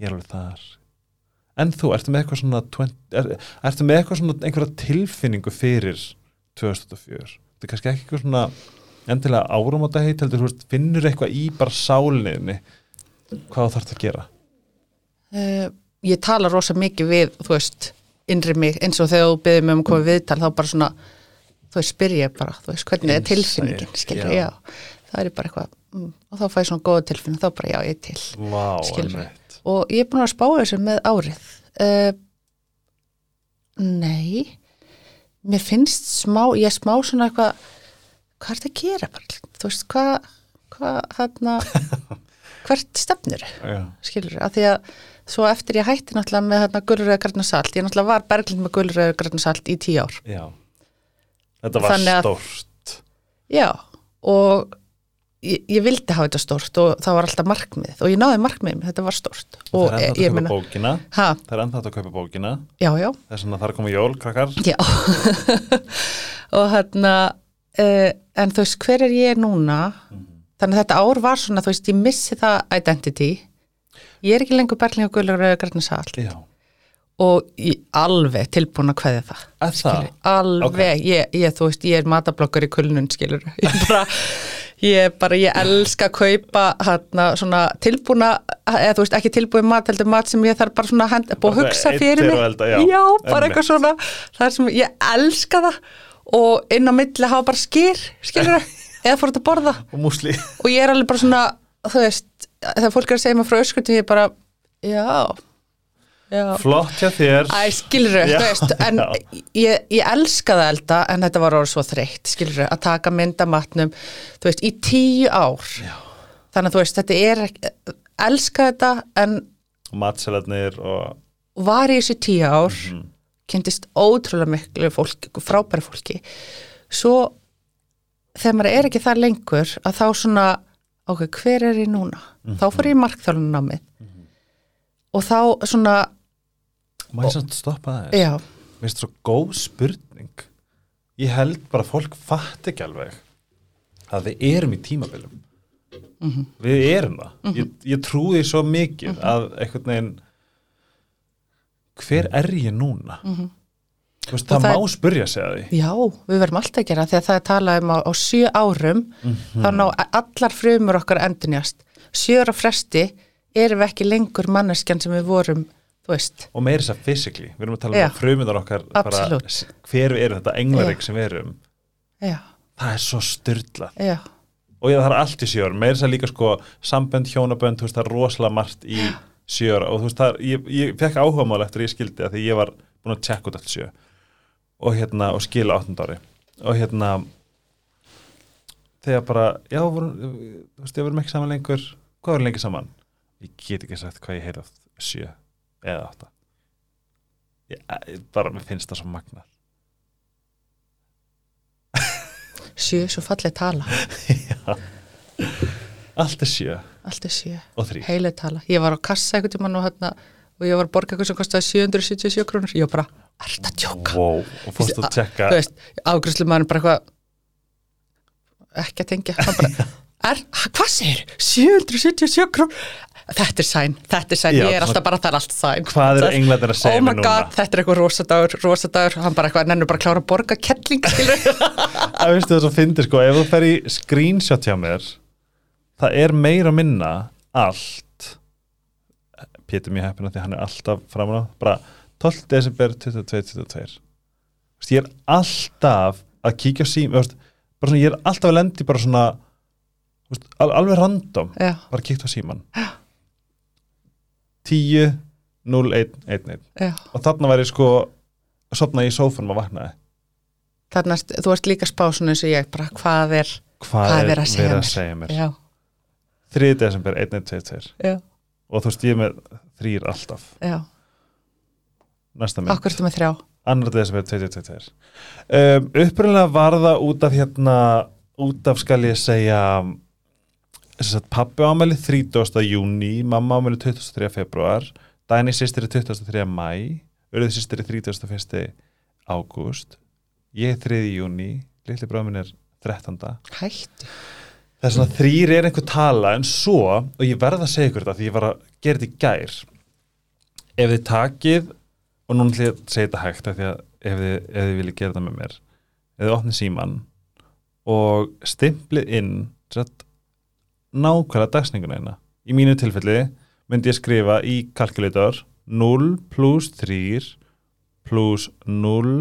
ég er alveg þar. En þú, ertu með eitthvað svona 20, er, ertu með eitthvað svona einhverja tilfinningu fyrir 2004 þetta er kannski ekki eitthvað svona endilega áramóta heit heldur, þú veist, finnur eitthvað í bara sálinniðni hvað þú þarfst að gera? Uh, ég tala rosa mikið við þú veist, innri mig eins og þegar þú byrðið mig um að koma viðtal þá bara svona þú veist, spyr ég bara, þú veist, hvernig er tilfinningin skilur, já. já. það er bara eitthvað mm, og þá fæ ég svona góða tilfinning, þá bara já, ég er til Vá, Skilurðu. einmitt. og ég er búin að spá þessu með árið uh, nei mér finnst smá, ég er smá svona eitthvað hvað er þetta að gera bara, þú veist, hvað hvað, hérna [LAUGHS] hvert stefnir, skilur að því að svo eftir ég hætti náttúrulega með hérna gulröða græna salt, ég náttúrulega var berglind með gulröða græna salt í tíu ár. Já. Þetta var að- stórt. Já, og ég, ég vildi hafa þetta stórt og það var alltaf markmið og ég náði markmið, þetta var stórt. Og Það er ennþátt ég að kaupa meina, bókina. Ha, Það er ennþátt að kaupa bókina. Já, já, Þess vegna þarf að koma jól, krakkar. Já. [LAUGHS] Og hérna uh, en þú veist, hver er ég núna? Þannig að þetta ár var svona, þú veist, ég missi það identity ég er ekki lengur berling og gullur og græna sall Já, og ég alveg tilbúin að kveðja það að það? alveg, ég, ég, þú veist, ég er matablokkar í kulnun, skilur ég bara, ég bara, ég elska að kaupa hérna svona tilbúna eða þú veist, ekki tilbúin mat, heldur mat sem ég þarf bara svona að búið að Bara hugsa fyrir mig. elda, já. bara Einmitt. eitthvað svona það er sem, ég elska það og inn á milli hafa bara skýr, skilur [LAUGHS] eða fór þetta að borða. Og músli. Og ég er alveg bara svona, þú veist þegar fólk er að segja mér frá öskutum, ég er bara já, já. Flott hjá þér. Æ, skilur Já, þú veist, en ég, ég elskaði að elda en þetta var orðið svo þreytt, skilur að taka myndamatnum, þú veist, í tíu ár. Já. þannig að þú veist, þetta er elska þetta en Matselarnir og var í þessu tíu ár Mhm. kynntist ótrúlega miklu fólki, frábæri fólki. Svo þegar maður er ekki það lengur að þá svona, ok, hver er ég núna? Þá fór ég í markþjálunum á mig og þá svona Má ég samt stoppa það já, Mér finnst svo góð spurning. Ég held bara að fólk fatt ekki alveg að við erum í tímabilum. Mhm. Við erum það. Ég, ég trúi því svo mikið að einhvern veginn hver er ég núna? Veist, það, það- má spurja sig að því. Já, við verðum alltaf að gera að það er talað um á, á sjö árum þá ná allar frumur okkar endunjast sjö ára fresti erum við ekki lengur manneskjan sem við vorum veist, og meira þess að physically, við erum að tala Já. um að frumundar okkar bara, hver við erum þetta englarik sem við erum. Já, það er svo styrlað já. Og ég, er allt í sjö ára, meira þess að líka sko sambönd, hjónabönd, veist, það er rosalega margt í sjö ára. Og þú veist, það ég, ég fekk áhugamál eftir að ég skildi að því ég var búin að tjekka út allt sjö og hérna, og skila áttund ári. Og hérna þegar bara, já, voru, þú veist, ég vorum ekki saman lengur hvað voru lengi saman? Ég get ekki sagt hvað ég heyrði átt sjö eða átta. Ég, bara, mér finnst það svo magna sjö, svo fallið tala. [LAUGHS] Allt er sjö. Allt er sjö, og þrý heilig tala. Ég var á kassa einhvern tímann og, hérna, og ég var að borga eitthvað sem kostaði 777 krónur. Ég var bara, er þetta að tjóka? wow, og fórst að tjekka þú veist, afgriðslu maður bara eitthvað ekki að tengja. [LAUGHS] Hvað segir 777 krón þetta er sæn, þetta er sæn, ég er alltaf bara það er allt sæn. Hvað eru englarnir að segja oh mér núna? god, þetta er eitthvað rosadagur, rosadagur. Hann bara eitthvað, nennur bara að klára að borga kettling skilur [LAUGHS] að veistu þess að fyndi sko, ef þú fer í screenshot hjá mér það er meira minna allt Pétur mér heppina því hann er alltaf framan á bara 12. desember 22.22 ég er alltaf að kíkja sím veist, svona, ég er alltaf að lendi bara svona veist, al alveg random já, bara kíkt á síman 10 0 1 1 1 já, og þarna væri sko sopna í sófanum að vaknaði. Þannig að þú ert líka spásun eins og ég, bara hvað er hvað, Hvað er er að segja mér? að segja mér? Já, 3. desember 1 1 2 2 já, og þú veist ég með þrýr alltaf. Já næsta mynd, okkur ertu með þrjá, 2. desember 2 2 2 2 um, upprunnilega var það út af hérna út af skal ég segja þess að pappi ámæli 30. júni mamma ámæli 23. februar Dæni sýstir er 23. mæ Urðið sýstir er 31. ágúst ég er 3. júni litli bráðminn er 13. hættu Það er svona þrýr er einhver tala en svo, og ég verð að segja ykkur þetta því ég var að gera þetta í gær ef þið takið og núna ætlum ég að segja þetta hægt af því að ef þið, ef þið viljið gera þetta með mér. Ef þið opnið síman og stimplið inn satt, nákvæmlega dagsninguna eina í mínu tilfelli myndi ég skrifa í kalkulator 0 pluss 3 pluss 0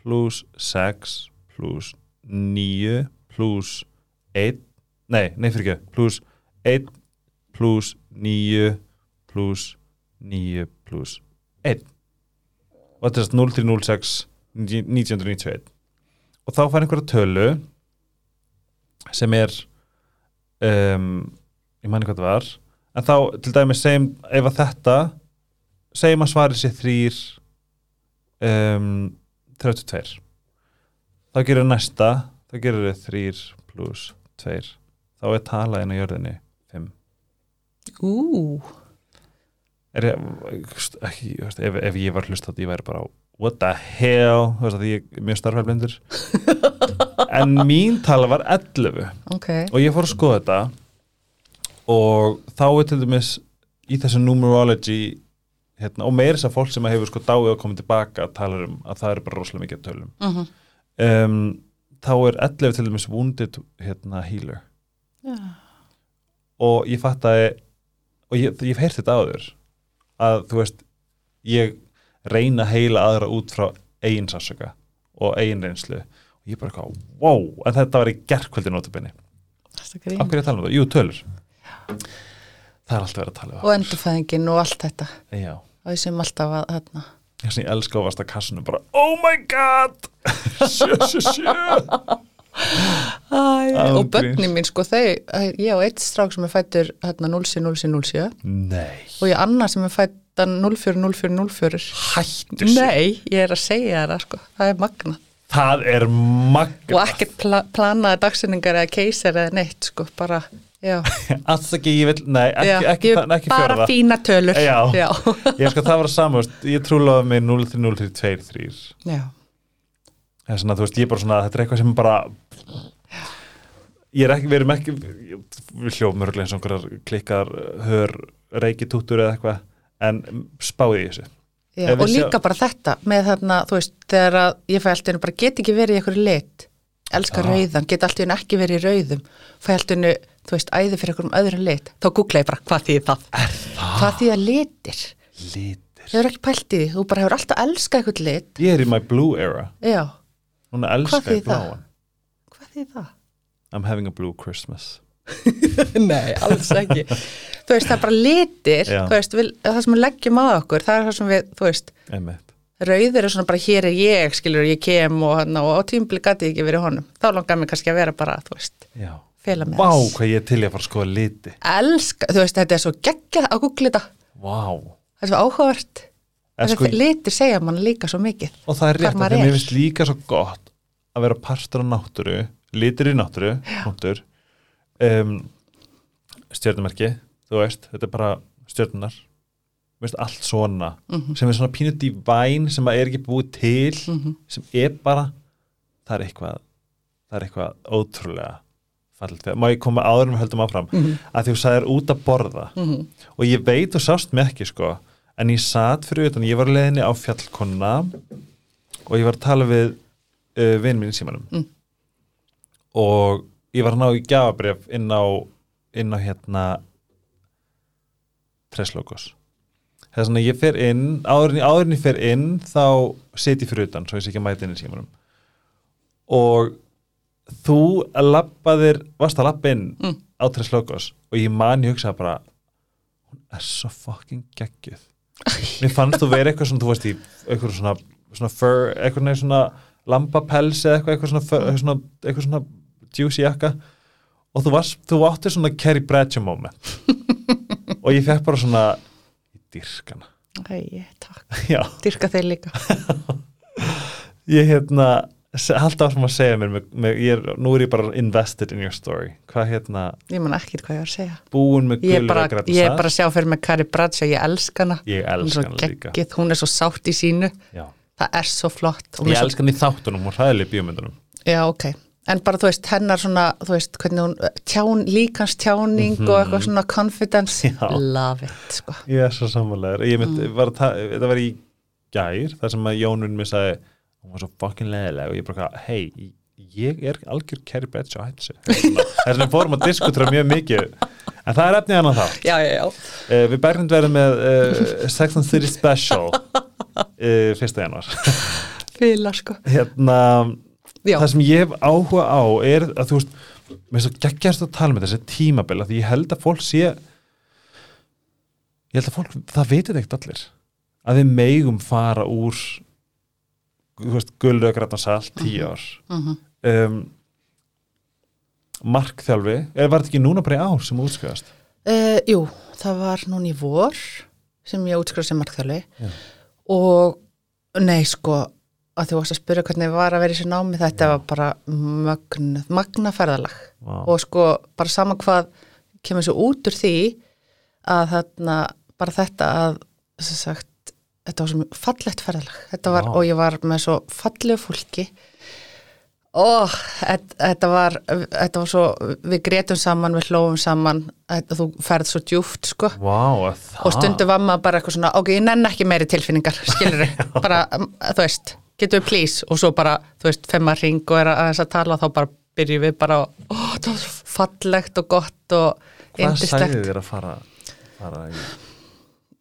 pluss 6 pluss 9 pluss 1 nei, nei fyrir ekki, pluss 1 pluss 9 pluss 9 pluss 1 og þetta er þess 0306 1991 og þá fær einhverja tölu sem er um, ég manni hvað það var. En þá til dæmis segjum ef að þetta segjum að svarið sér þrýr um, 32 þá gerir næsta þá gerir þið þrýr pluss 2 þá er talað inn á jörðinni 5 Ú, er ég, ekki, veist, ef, ef ég var hlust að ég væri bara what the hell, þú veist að ég er mjög starfælblindur [LAUGHS] en mín tala var 11 ok. Og ég fór að skoða þetta. Og þá er til dæmis í þessu numerology hérna, og meira þess að fólk sem hefur sko dáið og komið tilbaka talar um að það eru bara rosalega mikið tölum. Mm um, þá er 11 til dæmis wounded hérna, healer. Já, og ég fatt að og ég, ég hef heyrt þetta áður að þú veist ég reyna að heila aðra út frá eigin sásöka og eigin reynslu. Og ég bara eitthvað, wow, en þetta var í gerkvöldi notabinni, hverju ég tala um þetta? Jú, tölur. Það er alltaf verið að tala um Og endurfæðingin og allt þetta. Það já, og ég sem alltaf að hérna. Ég á vasta kassunum bara, oh my god! [LAUGHS] Sjö, sjö, sjö Æ, og börnin gríns. mín sko þau, ég á eitt strák sem er fættur hérna 070707 nei, og ég annar sem er fættan 040404 hættu sér. Nei, ég er að segja það sko, það er magna það er magna og ekkert pla planaði dagsinningar eða keisar eða neitt sko, bara, [LAUGHS] alls ekki, ég vil, nei, ekki, já ekki, ekki, ekki bara fjórða. fína tölur. Já. já, ég sko það var saman, veist, ég trúlaði mig 0-3-0-3-2-3 já. Það er svona, þú veist, ég er bara svona, þetta er eitthvað sem bara ég er ekki, við erum ekki við hljófum örgulega eins og einhverjar klikkar hör, reykitútur eða eitthvað en spáði í þessu Já, og við sjá- líka bara þetta með þarna, þú veist, þegar að ég fæ alltaf bara get ekki verið í einhverju lit elska Já. rauðan, get alltaf ekki verið í rauðum fæ alltaf, þú veist, æði fyrir einhverjum öðrum lit, þá googla ég bara, hvað þýðir það? Er það? Hvað þýðir litir? lítir Ég hefur ekki pælt í því, þú bara hefur alltaf elskað einhvern lit ég er í my blue era, Já, núna elska Hvað ég þýðir það? bláan. Hvað þýðir það? I'm having a blue Christmas. [LAUGHS] Nei, alls ekki. Þú veist, það er bara litir veist, við, það sem við leggjum á okkur það er það sem við, þú veist, einmitt, rauðir er svona bara hér er ég, skilur, ég kem og, hann, og á tímbli gæti ég ekki verið í honum. Þá langar mér kannski að vera bara, þú veist já. fela með Vá, þess. hvað ég er til í að fara að skoða liti. Elska, þú veist, þetta er svo geggjað að googla þetta, Vá. Það er svo áhugavert sko, litir segja mann líka svo mikið og það er rétt að maður því mér finnst líka svo gott að vera partur á náttúru litir í náttúru um, stjörnumerki þú veist, þetta er bara Mér finnst allt svona Mhm. sem er svona pínu divine sem að er ekki búið til Mhm. sem er bara það er eitthvað það er eitthvað ótrúlega fallit við, má ég koma áður en við höldum áfram Mhm. að því þú sagðir út að borða Mhm. og ég veit þú sást mig ekki sko en ég satt fyrir utan, ég var á leiðinni á fjallkonna og ég var að tala við uh, vinn minn í símanum Mm. og ég var að ná í gjafabref inn á inn á hérna Treslogos það er svona ég fer inn áðurinn áður en ég fer inn þá set ég fyrir utan svo ég sé ekki að mæta inn í símanum og þú labbaðir, varst að labba inn Mm. á Treslogos og ég man ég hugsaði bara hún er svo fucking geggjuð mér fannst þú verið eitthvað svona þú veist í eitthvað svona, svona fur, eitthvað svona lambapels eða eitthvað, eitthvað svona, fur, eitthvað svona eitthvað svona juicy jakka. Og þú, varst, þú áttir svona Carrie Bradshaw moment. [LAUGHS] Og ég fekk bara svona í dyrkana Æ, takk, já, dyrka þeir líka. [LAUGHS] Ég hérna halda áfram að segja mér ég er, nú er ég bara invested in your story. Hvað hérna, Ég man ekki hvað ég var að segja. Búin með gulur að græta ég er bara að sjá fyrir mig Kari Bradshaw, ég elska hana. Ég elska hana líka. geggið, hún er svo sátt í sínu. Já. það er svo flott. Ég elska hann í þáttunum og hræðileg bíómyndunum. Já ok. En bara þú veist hennar svona þú veist hvernig hún tján, líkans tjáning og eitthvað svona confidence. Mhm. Já. love it sko. Ég er svo samanlegar ég mynd, Mm. var að ta- þetta var í gær þar sem að Jónun mér sagði hún var svo fucking leðileg og ég bara hei, ég er algjör Carrie Bradshaw hættu sig þess vegna fórum að diskutera mjög mikið. En það er efnið að það já, já, já, uh, við bergrind verðum með uh, Sex and City Special uh, fyrsta januar fíla sko. Hérna, það sem ég hef áhuga á er að þú veist mér er svo geggjast að tala með þessi tímabil af því ég held að fólk sé ég held að fólk, það veitir ekkert allir að við megum fara úr gullu að græta salt, tíu ár mhm. um, markþjálfi eða var þetta ekki núna bara í ár sem útskjöðast Uh, jú, það var núna í vor sem ég útskrifa sem markþjóli Já. og nei sko að þú varst að spyrja hvernig var að vera í þessu námi þetta var bara mögn, magna ferðalag Vá. og sko bara sama hvað kemur svo út úr því að þarna bara þetta að sagt, þetta var svo fallegt ferðalag. Var, og ég var með svo fallegu fólki. Og þetta var þetta var svo, við gretum saman við hlófum saman, þetta, þú ferð svo djúft sko. Það? Og stundum var maður bara eitthvað svona ok, ég nenn ekki meiri tilfinningar, [LAUGHS] skilur bara, um, þú veist, getur við please? Og svo bara, þú veist, femma ring og er aðeins að tala, þá bara byrjum við bara ó, það var svo fallegt og gott og Hvað yndislegt. þér að fara, fara í? mm,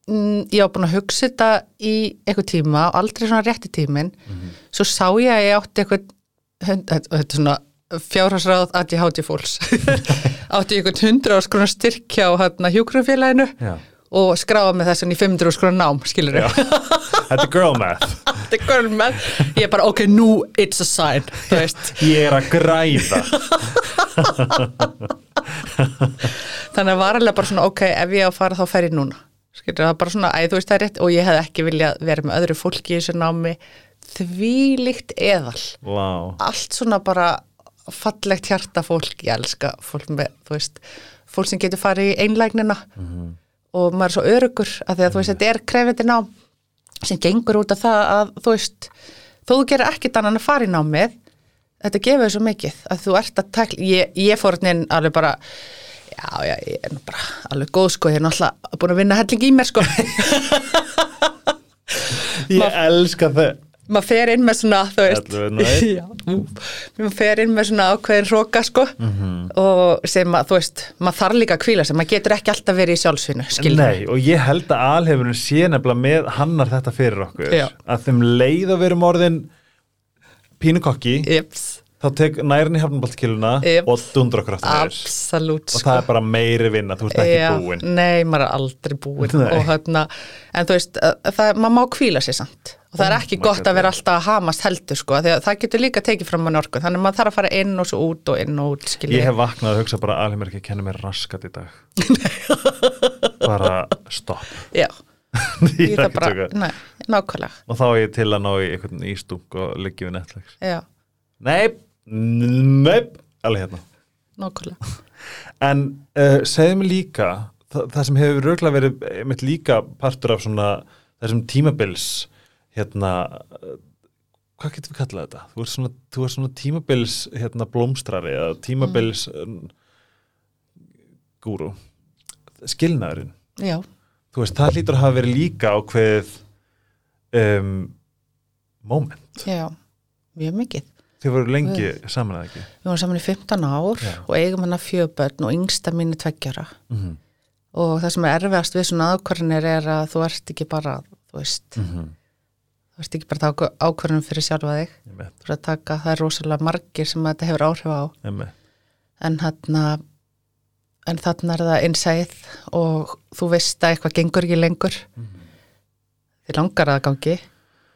ég var búin að hugsa þetta í eitthvað tíma og aldrei svona rétti tímin svo sá ég að ég átti eitthvað þetta er svona fjárhagsráð að ég háti fólks. [LAUGHS] Átti ég eitthvað hundra áskronar styrk hjá hérna hjúkrufélaginu Já, og skráða með þessan í 500 áskronar nám, skilur Já. þetta er girl math. [LAUGHS] Þetta er görnmenn ég er bara, ok, nú it's a sign Ég er að græða. [LAUGHS] Þannig að var alveg bara svona ok, ef ég á að fara þá fer ég núna skilur það er bara svona, æ, þú veist það er rétt og ég hef ekki viljað vera með öðru fólki í þessu námi. Því líkt eðal Vá, allt svona bara fallegt hjarta fólk, ég elska fólk með, þú veist, fólk sem getur farið í einlægnina. Og maður er svo örugur að því að þú veist, þetta er krefindi nám sem gengur út af það að þú veist, þó þú gerir ekkit annan að fara í námið, þetta gefur svo mikið að þú ert að takla, ég, ég fór hérna inn alveg bara já, já, ég er nú bara alveg góð sko, ég er náttúrulega búin að vinna helling í mér sko. [LAUGHS] Ég elska þau. maður fer inn með svona, þú veist. [LAUGHS] Maður fer inn með svona ákveðin hróka sko. Og sem að, þú veist, maður þarf líka að kvíla sig maður getur ekki alltaf verið í sjálfsvinnu skilur Nei, og ég held að alhefurinn sé nefnilega með hannar þetta fyrir okkur. Já. að þeim leið að verum orðin pínukokki Jeps, þá tek nærin í hafnabaltkiluna Yep. og dundur okkur aftur. Absolutt og sko það er bara meiri vinna, þú ert ekki Já, búin Nei, maður er aldrei búin hérna, en þú veist að- að það, maður má kvíla sig samt. Og það er ekki my gott að vera alltaf að hamast heldur sko, að það getur líka tekið fram mann orku, þannig að maður þarf að fara inn og svo út og inn og út, skilja Ég hef vaknað að hugsa bara að alheimur ekki kenna mér raskat í dag. [LAUGHS] Bara stopp. Já, [LAUGHS] Ég ég ekki bara, nei, nákvæmlega. Og þá er ég til að ná í einhvern ístúk og liggi við Netflix. Já, Nei, neip alveg hérna. Nákvæmlega. En uh, segðu mig líka það, það sem hefur rauglega verið mitt líka partur af svona þessum tímabils hérna hvað getum við kallað þetta? Þú ert svona, þú ert svona tímabils hérna blómstrari eða tímabils mm. gúru skilnaðurinn. Já, þú veist, það hlýtur að hafa verið líka ákveðið um, moment. já, mjög mikið Þið voru lengi saman eða ekki? Við vorum saman í 15 ár Já. og eigum hennar fjöbörn og yngsta mín er tveggjara Mm -hmm. og það sem er erfiðast við svona ákvarðanir er að þú ert ekki bara, þú veist Mm -hmm. þú ert ekki bara að taka ákvarðanum fyrir sjálfa þig ert að taka, það er rosalega margir sem þetta hefur áhrif á en þarna en þarna er það innsæð og þú veist að eitthvað gengur ekki lengur þið langar að gangi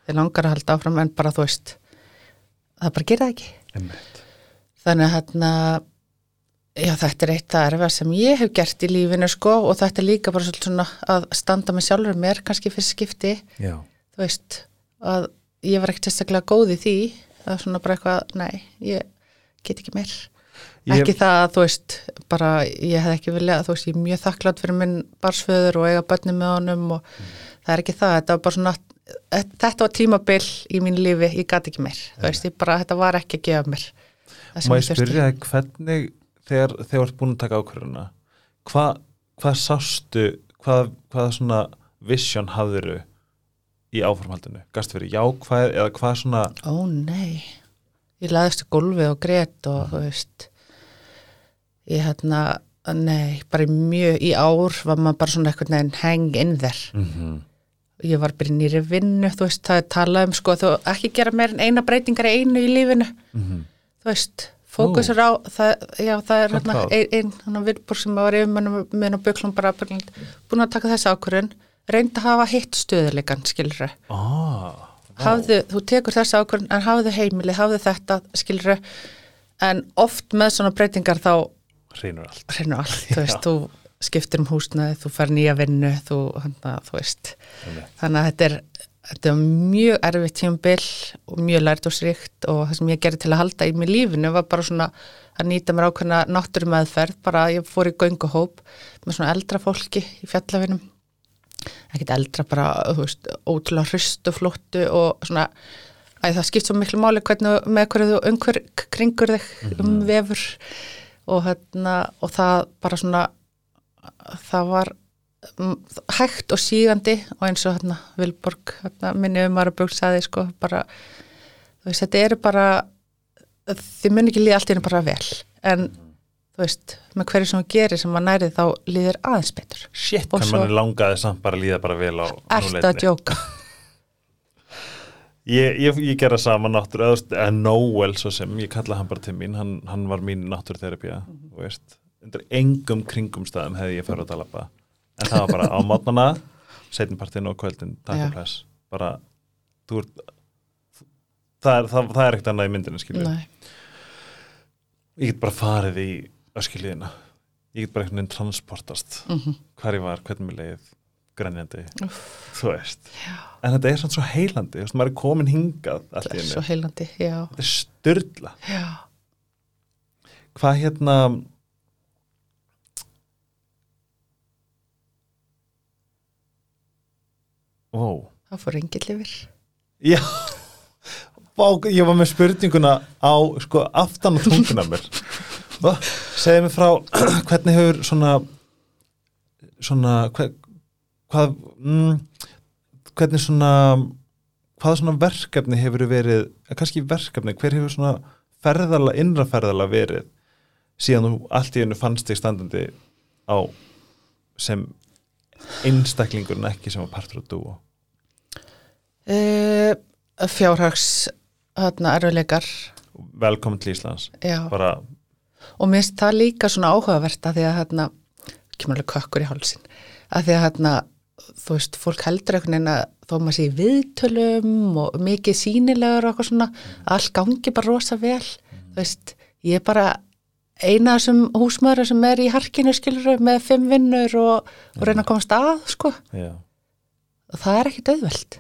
þið langar að halda áfram en bara þú veist það bara gera það ekki. Þannig að þarna já þetta er eitt það erfið sem ég hef gert í lífinu sko og þetta er líka bara svona að standa með sjálfur mér kannski fyrir skipti. Já. þú veist að ég var ekkert sérstaklega góð í því að svona bara eitthvað, nei, ég get ekki meir. Ég- ekki það að þú veist bara ég hef ekki viljað, þú veist, ég er mjög þakklátt fyrir minn barsföður og eiga börnum með honum og það er ekki það, þetta var bara svona þetta var tímabil í mín lífi ég gat ekki meir, veist, ég bara þetta var ekki að gefa mér Má ég spyrja þig hvernig þegar þú ert búin að taka ákvörðuna hvað hva sástu hvað, hvað svona vision hafðiru í áformhaldinu gast verið jákvæð eða hvað svona Ó nei, ég laðist í gólfið og grét og þú veist ég hérna nei, bara mjög í ár var maður bara svona eitthvað neginn hang in there. Mm -hmm. Ég var bara nýri vinnu, þú veist, það er talað um sko, þú ekki gera meir en eina breytingar einu í lífinu, þú veist fókusur á, það, já, það er hérna, þá? ein, viðbúr sem var yfir mennum með og buklum bara búin að taka þessi ákvörðun reyndi að hafa hitt stöðuleikan, skilur ah, hafðu, þú tekur þessi ákvörðun en hafðu heimili, hafðu þetta, skilur en oft með svona breytingar þá hreinur allt. Hreinu allt, þú [LAUGHS] veist, þú skiptir um húsnaði, þú fær nýja vinnu, þú, hana, þú veist. Einmitt. þannig að þetta er þetta var mjög erfitt tímabil og mjög lærdósríkt og það sem ég gerði til að halda í mig lífinu var bara svona að nýta mér ákveðna náttúrumeðferð, bara ég fór í gönguhóp með svona eldra fólki í fjallafinum ekkert eldra bara, þú veist, ótrúlega hrustu flóttu og svona að það skipt svo miklu máli hvernig með hverju þú umhver kringur þig um vefur og hérna og það bara svona það var mm, hægt og sígandi og eins og hérna Vilborg hérna, minni um aðra bugl saði sko bara þú veist, þetta eru bara þið mun ekki líða allt í hennu bara vel en þú veist, með hverju sem þú gerir sem maður nærið þá líður aðeins betur Shit, Og hvað svo- mann langaði samt bara að líða bara vel á Ertu að núleitni. djóka? [LAUGHS] Ég, ég, ég gera sama veist, eða Noel svo sem, ég kalla hann bara til mín hann, hann var mín náttúrutherapía mm -hmm. Undir engum kringum staðum hefði ég farið að tala en það var bara á mótnana setnpartin og kvöldin, takk Já. og bless bara, þú ert það er, það, það er ekkert annað í myndinu skilju, ég get bara farið í öskilíðina, ég get bara einhvern veginn transportast, Mhm. hvar ég var hvernig mér leið, grænjandi. Þú veist, en þetta er svona svo heilandi, þú veist, maður er komin hingað allt í er einu. svo heilandi, já, Þetta er styrla. já. Hvað hérna Ó, Það fór engill yfir. já. Ég var með spurninguna á sko aftan á tunguna mér. Segðu mér frá [CLEARS THROAT] hvernig hefur svona svona hver, hvað mm, hvernig svona hvaða svona verkefni hefur verið kannski verkefni, hver hefur svona ferðala, innra ferðala verið síðan þú allt í hennu fannst þig standandi á sem einstaklingur en ekki sem var partur af dúo? Uh, fjárhags hérna, erfileikar, velkomin til Íslands. Bara, Og mér finnst það líka svona áhugavert að því að hérna, kemur alveg kökkur í hálsin, að því að hérna, þú veist, fólk heldur einhvern veginn að þó maður sé viðtölum og mikið sínilegur og eitthvað svona, að allt gangi bara rosa vel, þú veist, ég er bara eina þessum húsmaður sem er í harkinu skilur með fimm vinnur og, og reyna að komast að, sko, já, það er ekki döðveld.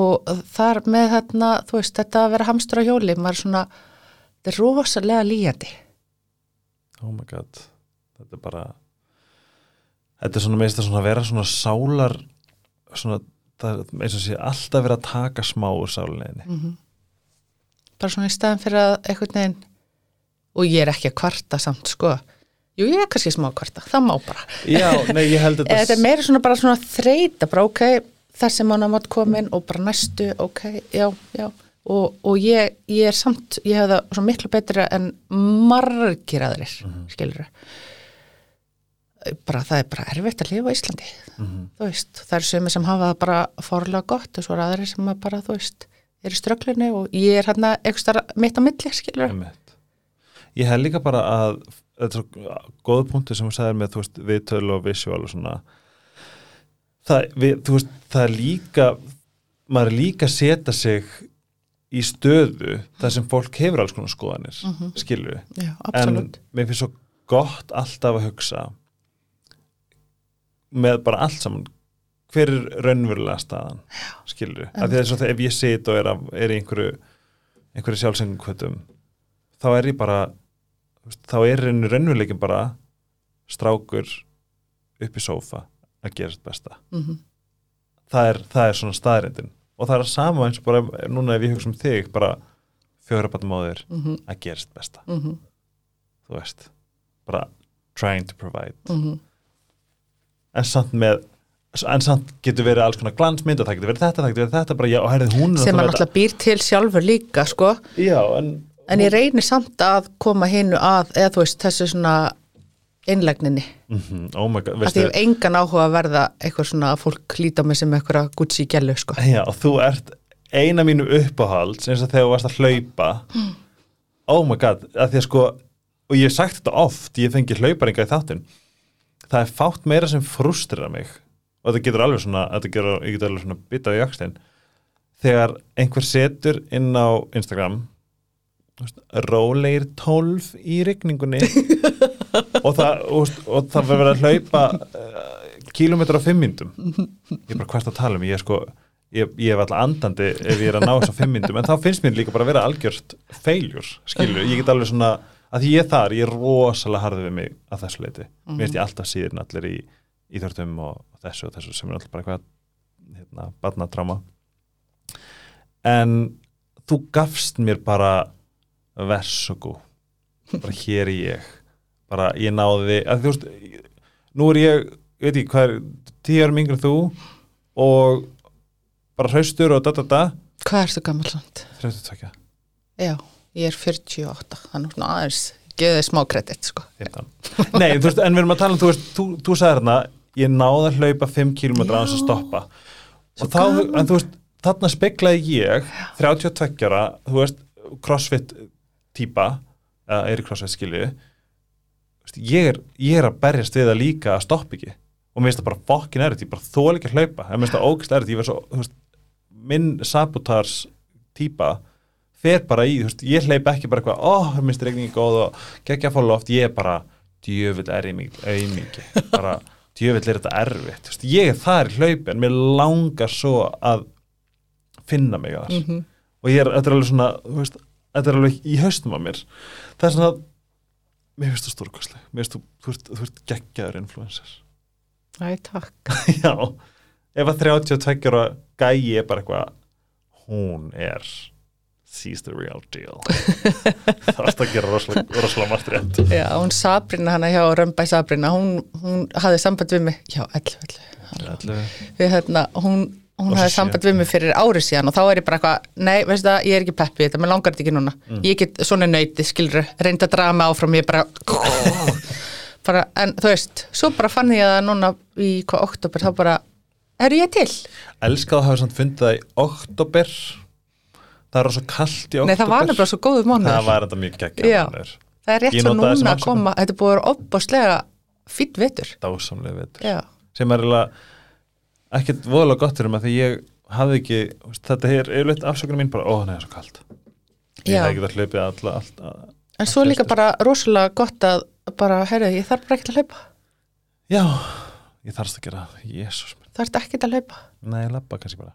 og þar með þarna, veist, þetta að vera hamstur á hjóli, maður er svona, þetta er rosalega líjandi. oh my god. Þetta er bara þetta er svona meist að svona vera svona sálar svona, það er eins og sé alltaf vera að taka smá úr sálinni. Mm Bara svona í staðan fyrir að einhvern veginn, og ég er ekki að kvarta samt, sko. Jú, ég er kannski smá að kvarta, það má bara. já, nei, ég held [LAUGHS] Eða Þetta er meira svona bara svona þreita, bara ok, þessi mánamátt komin og bara næstu, ok, já, já. Og, og ég, ég er samt, ég hef það svo miklu betra en margir aðrir, mm skilur Bara það er bara erfitt að lifa á Íslandi. Mhm. Þú veist, það eru sömu sem hafa það bara fórlega gott og svo eru aðrir sem að bara, þú veist, er í ströglunni og ég er hérna eitthvað mitt á milli, skilur Einmitt. Ég held líka bara að þetta er svo góða punkti sem þú sagðir með þú veist, viðtölu og visual og svona. Það, við, þú veist, það er líka maður er líka að setja sig í stöðu þar sem fólk hefur alls konar skoðanir mm skilur Já, en mér finnst svo gott alltaf að hugsa með bara allt saman hver er raunverulega staðan skilur, af því að þess að ef ég sit og er, að, er í einhverju einhverju sjálfsengum þá er ég bara þá er einu raunveruleikin bara strákur upp í sófa að gera sitt besta Mm það er, það er svona staðrindin og það er að sama eins og bara núna ef ég hugsa um þig bara fjóra bátumóðir -hmm. að gera sitt besta Mm -hmm. þú veist, bara trying to provide Mm en samt með en samt getur verið alls konar glansmynd og það getur verið þetta, það getur verið þetta bara, já, herrið er sem að náttúrulega býr til sjálfur líka, sko. þetta- já, en, En ég reynir samt að koma hinnu að, eða þú veist, þessu svona innlegninni. mm oh my god, Af því ég hef engan áhuga að verða eitthvað svona að fólk líta mig sem eitthvað Gucci gælu, sko. já, og þú ert eina mínu uppáhalds eins og þegar þú varst að hlaupa. Oh my god, að því að sko og ég hef sagt þetta oft, ég fengi hlauparinga í þáttin það er fátt meira sem frustrar mig. Og þetta getur alveg svona, þetta getur, alveg svona bitað í jakstinn þegar einhver setur inn á Instagram rólegir 12 í rigningunni. [LAUGHS] Og það, og, og það verður að hlaupa uh, kílómetra á fimm myndum ég er bara hvert að tala um? Ég er sko, ég, ég er alltaf andandi ef ég er að ná þess á fimm myndum en þá finnst mér líka bara að vera algjört feiljur skilur, ég get alveg svona að því ég er þar, ég er rosalega harðið við mig að þessu leiti, mér finnst ég alltaf síðan allir í íþörtum og þessu og þessu sem er alltaf bara eitthvað hérna, barnatráma en þú gafst mér bara versugú bara hér er ég. Bara ég náði að þú veist, nú er ég veit ekki hvað er, tíu árum yngri en þú og bara hraustur og da da da. Hvað ertu gammal samt? 32, Já, ég er 48, þannig svona aðeins, geðu þið smá kredit, sko. 15 Nei, þú veist, en við erum að tala um, þú veist, þú, þú sagði hérna ég náði að hlaupa 5 km á þess að stoppa. Og þá, en þú veist, þarna speklaði ég 32 ára, þú veist crossfit típa eða er í crossfit skilju ég ég er að berjast við það líka að stoppa ekki. Og mér finnst það bara fokkin erfitt, ég bara þól ekki að hlaupa. Mér finnst það ógst erfitt, ég verð svo veist, minn sabotars típa fer bara í, veist, ég hleyp ekki bara eitthvað, oh, minnst regningi góð og geggja að fá loft, ég er bara djöfull er ég mikið, bara djöfull er þetta erfitt. Veist, ég er þar í hlaupi en mér langar svo að finna mig þar. -hmm. og ég er, þetta er alveg svona þú veist, þetta er alveg í haustum á mér. Það er svona mér finnst þú stórkostleg, mér finnst þú þú ert, ert geggjaður influencer. Æ, takk. [LAUGHS] já, ef að 32 ára gæi er bara eitthvað hún er she's the real deal. [LAUGHS] Það er að gera rosalega, margt rétt. Já, hún Sabrina hana hjá Römbæ Sabrina, hún, hún hafði samband við mig, já, 11, 11. Allu. Við, hérna, hún Og svo hafði samband við mig fyrir ári síðan og þá er ég bara eitthvað, nei, veistu það, ég er ekki peppið þetta, mér langar þetta ekki núna. Mm. Ég get svona nöyti, skilur, reyndi að draga mig áfram, ég bara, [LAUGHS] bara, en þú veist, svo bara fann ég það núna í hvað oktober, þá bara, er ég til? elskað að hafa samt fundið það í oktober það er svo kallt í oktober Nei, það var nefnilega svo góðu mánuður. það var þetta mjög Já. geggjaður Það er rétt svo núna að koma, þetta búið að vera ekkert voðalega gott fyrir mig því ég hafði ekki þetta er yfirleitt afsökunum mín bara, ó það er svo kallt ég hef ekki það hlaupið alla, alla, en svo líka bara rosalega gott að bara, heyrðu, ég þarf bara ekkert að hlaupa. já, ég þarfst að gera jésús, Það ert ekkert að hlaupa. nei, labba kannski bara.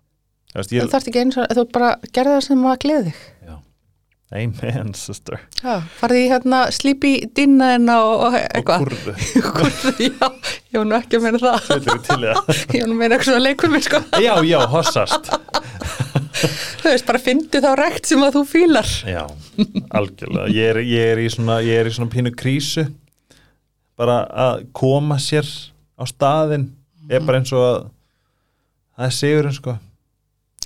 Þú ég, þarft ekki eins og, þú bara gerði það sem að gleði þig. já. Amen, sister. Já, farði í hérna slípi dýnaðina og, og og eitthvað. kurðu, [LAUGHS] Kurðu, já, ég var nú ekki að meina það. er [LAUGHS] Ég var nú að meina eitthvað svona leikur mér, sko. já, já, hossast [LAUGHS] Þú veist, bara fyndi þá rekt sem að þú fílar. Já, algjörlega ég er, ég, er í svona, ég er í svona pínu krísu bara að koma sér á staðinn er bara eins og að það er sigurinn sko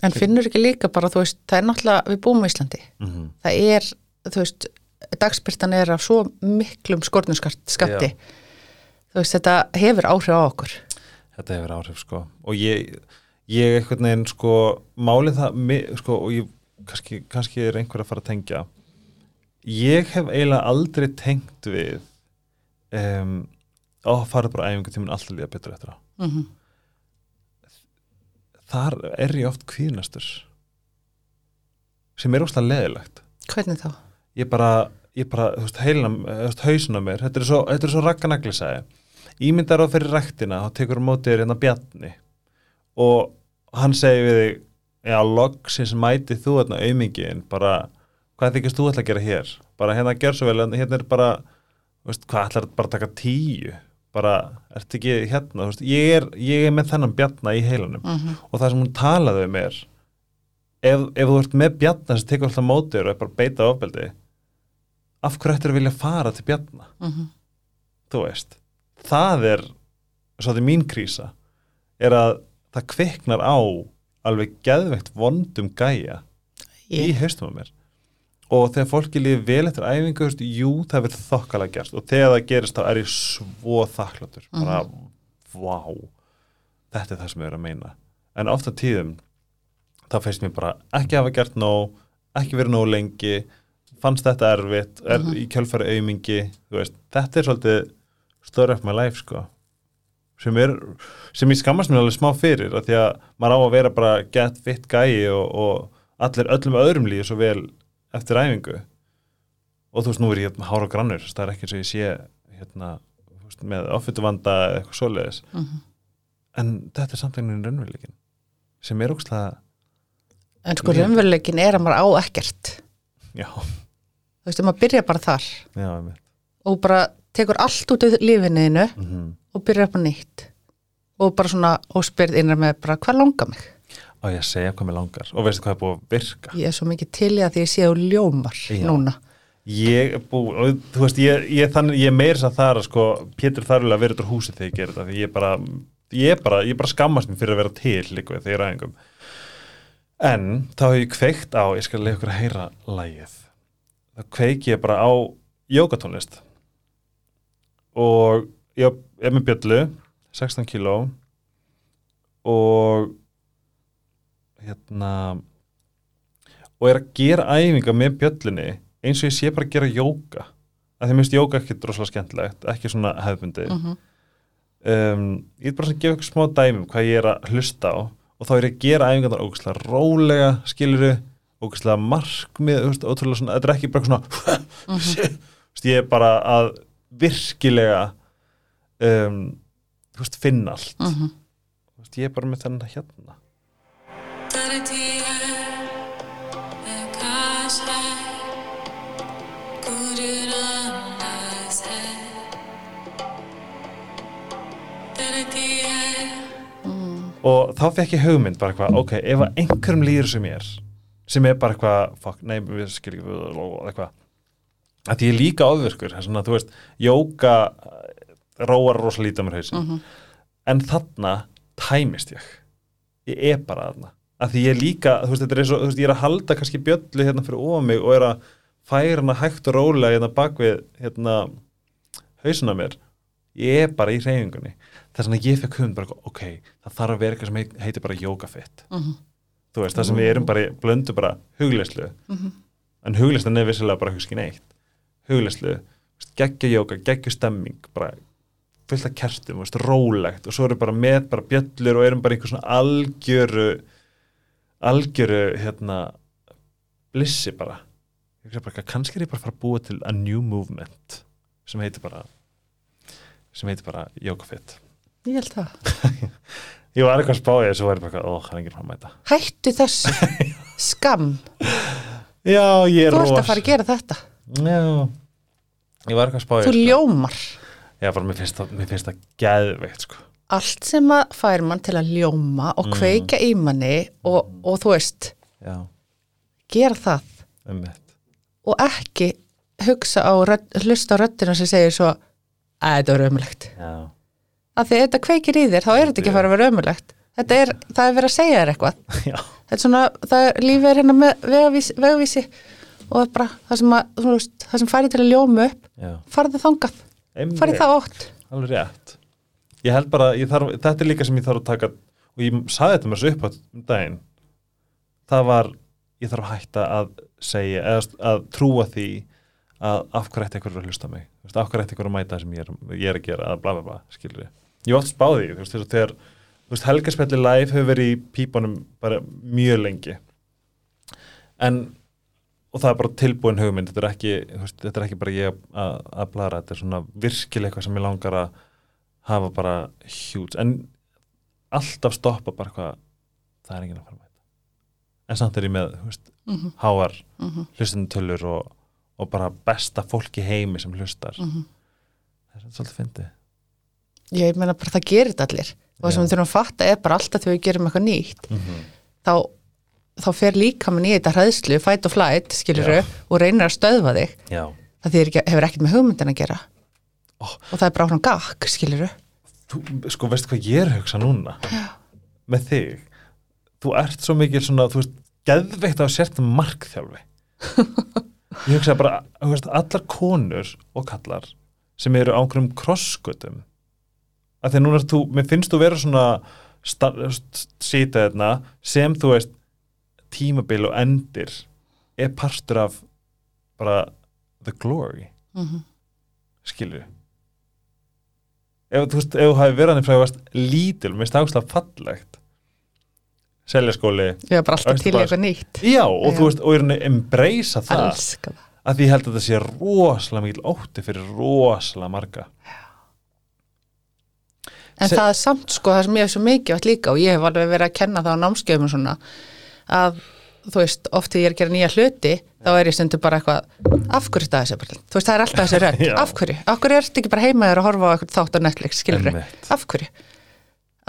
En finnur ekki líka bara, þú veist, það er náttúrulega, við búum í Íslandi. mm -hmm. Það er, þú veist, dagspyrtan er af svo miklum skortnumskatti. Þú veist, þetta hefur áhrif á okkur. Þetta hefur áhrif sko. Og ég, ég einhvern veginn sko málið það sko og ég kannski, kannski er einhver að fara að tengja. Ég hef eiginlega aldrei tengt við um, á farið bara æfingu tíminn alltaf líða betur eftir á. Mm þar er ég oft kvíðnastur sem er óslega leðilegt Hvernig þá? ég bara, ég bara þú veist, heilnam, þú veist, hausin á mér. Þetta er svo, þetta er svo rakkanagli sagði ímyndar á fyrir rektina, þá tekur á mótið þér hérna bjarni. Og hann segi við þig já, loksins mæti þú hérna auðmingin bara, hvað þykist þú ætla að gera hér? Bara hérna gjör svo vel, hérna er bara veist, hvað ætlar bara að taka tíu? Bara, ertu ekki hérna veist, ég, er, ég er með þennan bjarna í heilanum. Mm og það sem hún talaði um er ef, ef þú ert með bjarna sem tekur alltaf mótið og er bara að beita ofbeldi af hverju ættir að vilja fara til bjarna? -hmm. þú veist það er, svo þetta er mín krísa er að það kviknar á alveg geðveikt vondum gæja í haustum á mér. Og þegar fólki líði vel eftir æfingu, veist, jú, það verður þokkalega gerst og þegar það gerist þá er ég svo þakkláttur, bara vá, þetta er það sem ég er að meina. En ofta tíðum þá feist mér bara ekki hafa gert nóg ekki verið nóg lengi fannst þetta erfitt, er í kjölfæri aumingi, þú veist, þetta er svolítið story of my life, sko. Sem er, sem ég skammast mér alveg smá fyrir, af því að maður á að vera bara get fit gæi og, og allir öllum öðrum líður svo vel eftir æfingu. Og þú veist, nú er ég hérna hára og grannur það er ekki eins og ég sé hérna, veist, með offituvanda eða eitthvað svoleiðis. Mhm. en þetta er samt einhvern raunveruleikin sem er ógstlega en sko raunveruleikin er að maður á ekkert. Já, þú veist, maður byrja bara þar já, og bara tekur allt út af lífinniðinu Mm og byrja upp á nýtt. Og bara svona og spyrð innar með bara hvað langar mig? Og ég segja hvað mér langar? Og veistu hvað er búið að virka? Ég er svo mikið til í að því ég sé á ljómar Já. núna. Ég er búið, og þú veist ég, ég, þannig, ég er meira þess að það er sko Pétur þarf alveg að vera út úr húsi þegar ég gerir þetta því ég bara, ég bara, ég bara skammast mér fyrir að vera til líka þegar ég er aðeingum en þá hef ég kveikt á ég skal leiða ykkur að heyra lægið þá kveiki ég bara á jógatónlist og ég er með bjöllu 16 kíló. Og hérna og er að gera æfinga með bjöllunni eins og ég sé bara að gera jóka að því minnst jóka ekki droslega skemmtilegt ekki svona hefðbundi mm um, ég er bara að gefa ykkur smá dæmum hvað ég er að hlusta á. Og þá er ég að gera æfingarnar ógæslega rólega skiluru, ógæslega markmið ótrúlega svona, þetta er ekki bara svona [LAUGHS] Þú veist, ég er bara að virkilega um, veist, finna allt. -hmm. Þú veist, ég er bara með þennan hérna. Og þá fekk ég hugmynd bara eitthvað, ok, ef einhverjum líður sem ég er, sem er bara eitthvað fuck, nei, við skil ekki við eitthvað, að ég er líka áðvirkur svona, þú veist, jóka róar rosa lítið á mér hausin en þarna tæmist ég. Ég er bara þarna. Að því ég er líka, þú veist, þetta er eins og veist, ég er að halda kannski bjöllu hérna fyrir ofan mig og er að færa hana hægt og rólega hérna bakvið hérna hausuna mér. Ég er bara í reyfingunni þess að ég fekk hund bara, ok, það þarf að vera eitthvað sem heit- heitir bara yogafit Mhm. þú veist, það sem við erum bara, blöndu bara hugleyslu, Mhm. en hugleyslan er vissilega bara hugski neitt hugleyslu, geggja jóka, geggja stemming bara fullt af kertum, veist, rólegt. Og svo erum bara með bara bjöllur og erum bara einhver svona algjöru algjöru hérna blissi bara. Bara, kannski er ég bara að fara að búa til a new movement sem heitir bara sem heitir bara yogafit ég held það. [LAUGHS] Ég var eitthvað að spá ég, svo var ég bara, ó, það er enginn fram að mæta. Hættu þessu. [LAUGHS] Skam, já, ég er þú ert að fara að gera þetta ég var eitthvað að spá ég þú ljómar. Já, bara, mér finnst það, mér finnst það geðveikt, sko. Allt sem að fær mann til að ljóma og Mm. kveika í manni og, og þú veist, já, gera það. Um mitt og ekki hugsa á hlusta á röddina sem segir svo að þetta er ömulegt já, af því að þetta kveikir í þér, þá er þetta ekki að fara að vera ömulegt þetta er, það er verið að segja þér eitthvað. [LAUGHS] Já, þetta er svona, það er, lífið er hérna með vegvísi og bara það sem, að, veist, það sem færi til að ljóma upp já. farið þangað, Einmitt. farið það ótt alveg rétt. Ég held bara, ég þarf, þetta er líka sem ég þarf að taka og ég saði þetta mér svo upp á daginn. Það var, ég þarf að hætta að segja, eða að trúa því að af hverju ætti einhverju að hlusta mig? Af hverju ætti einhverju að mæta það sem ég er, ég er að gera að bla bla bla, skilur ég ég var oft spáði, þú veist, þegar helgarspjalli live hefur verið í pípunum bara mjög lengi. En og það er bara tilbúin hugmynd þetta er ekki, þetta er ekki bara ég að, blara, þetta er svona virkilega eitthvað sem ég langar að hafa bara huge, en alltaf stoppa bara hvað það er enginn að fara með þetta en samt er ég með, þú veist, mm -hmm. háar Mm -hmm. hlustundutölur og, og bara besta fólk í heimi sem hlustar Mhm. það er svolítið fyndið ég meina bara það gerir þetta allir og það sem Já. við þurfum að fatta er bara alltaf þegar við gerum eitthvað nýtt mm -hmm. þá, þá fer líka mann í þetta hræðslu fight or flight, skilur Já. og reynir að stöðva þig. Já, það ekki, hefur ekkert með hugmyndin að gera. Ó. og það er bara áfram gakk, skilur þú, sko, veistu hvað ég er að hugsa núna? Já. með þig. Þú ert svo mikil svona, þú veist geðveikt á sért markþjálfi. [LAUGHS] Ég hugsa bara, veist, allar konur og kallar sem eru á einhverjum krossgötum að því að núna þú, mér finnst þú vera svona sita þarna sem þú veist tímabil og endir er partur af bara the glory. Mm -hmm. skilur ef þú veist, ef þú hafi verið hann þú varst lítil, það ákslega fallegt. Seljaskóli. Ég er bara alltaf til í eitthvað nýtt. Já, og Já. þú veist, og er hann embracea það. Elska það. Að því ég held að þetta sé rosalega mikil ótti fyrir rosalega marga. En Se- það er samt sko það sem ég er svo mikið líka og ég hef alveg verið að kenna það á námskeiðum og svona að þú veist, oft þegar ég er að gera nýja hluti þá er ég stundum bara eitthvað af hverju þetta þessi þú veist, það er alltaf þessi rödd. [LAUGHS] Já. af hverju, af hverju ertu ekki bara heima þér að horfa á eitthvað þátt á Netflix, skilur Einmitt. af hverju,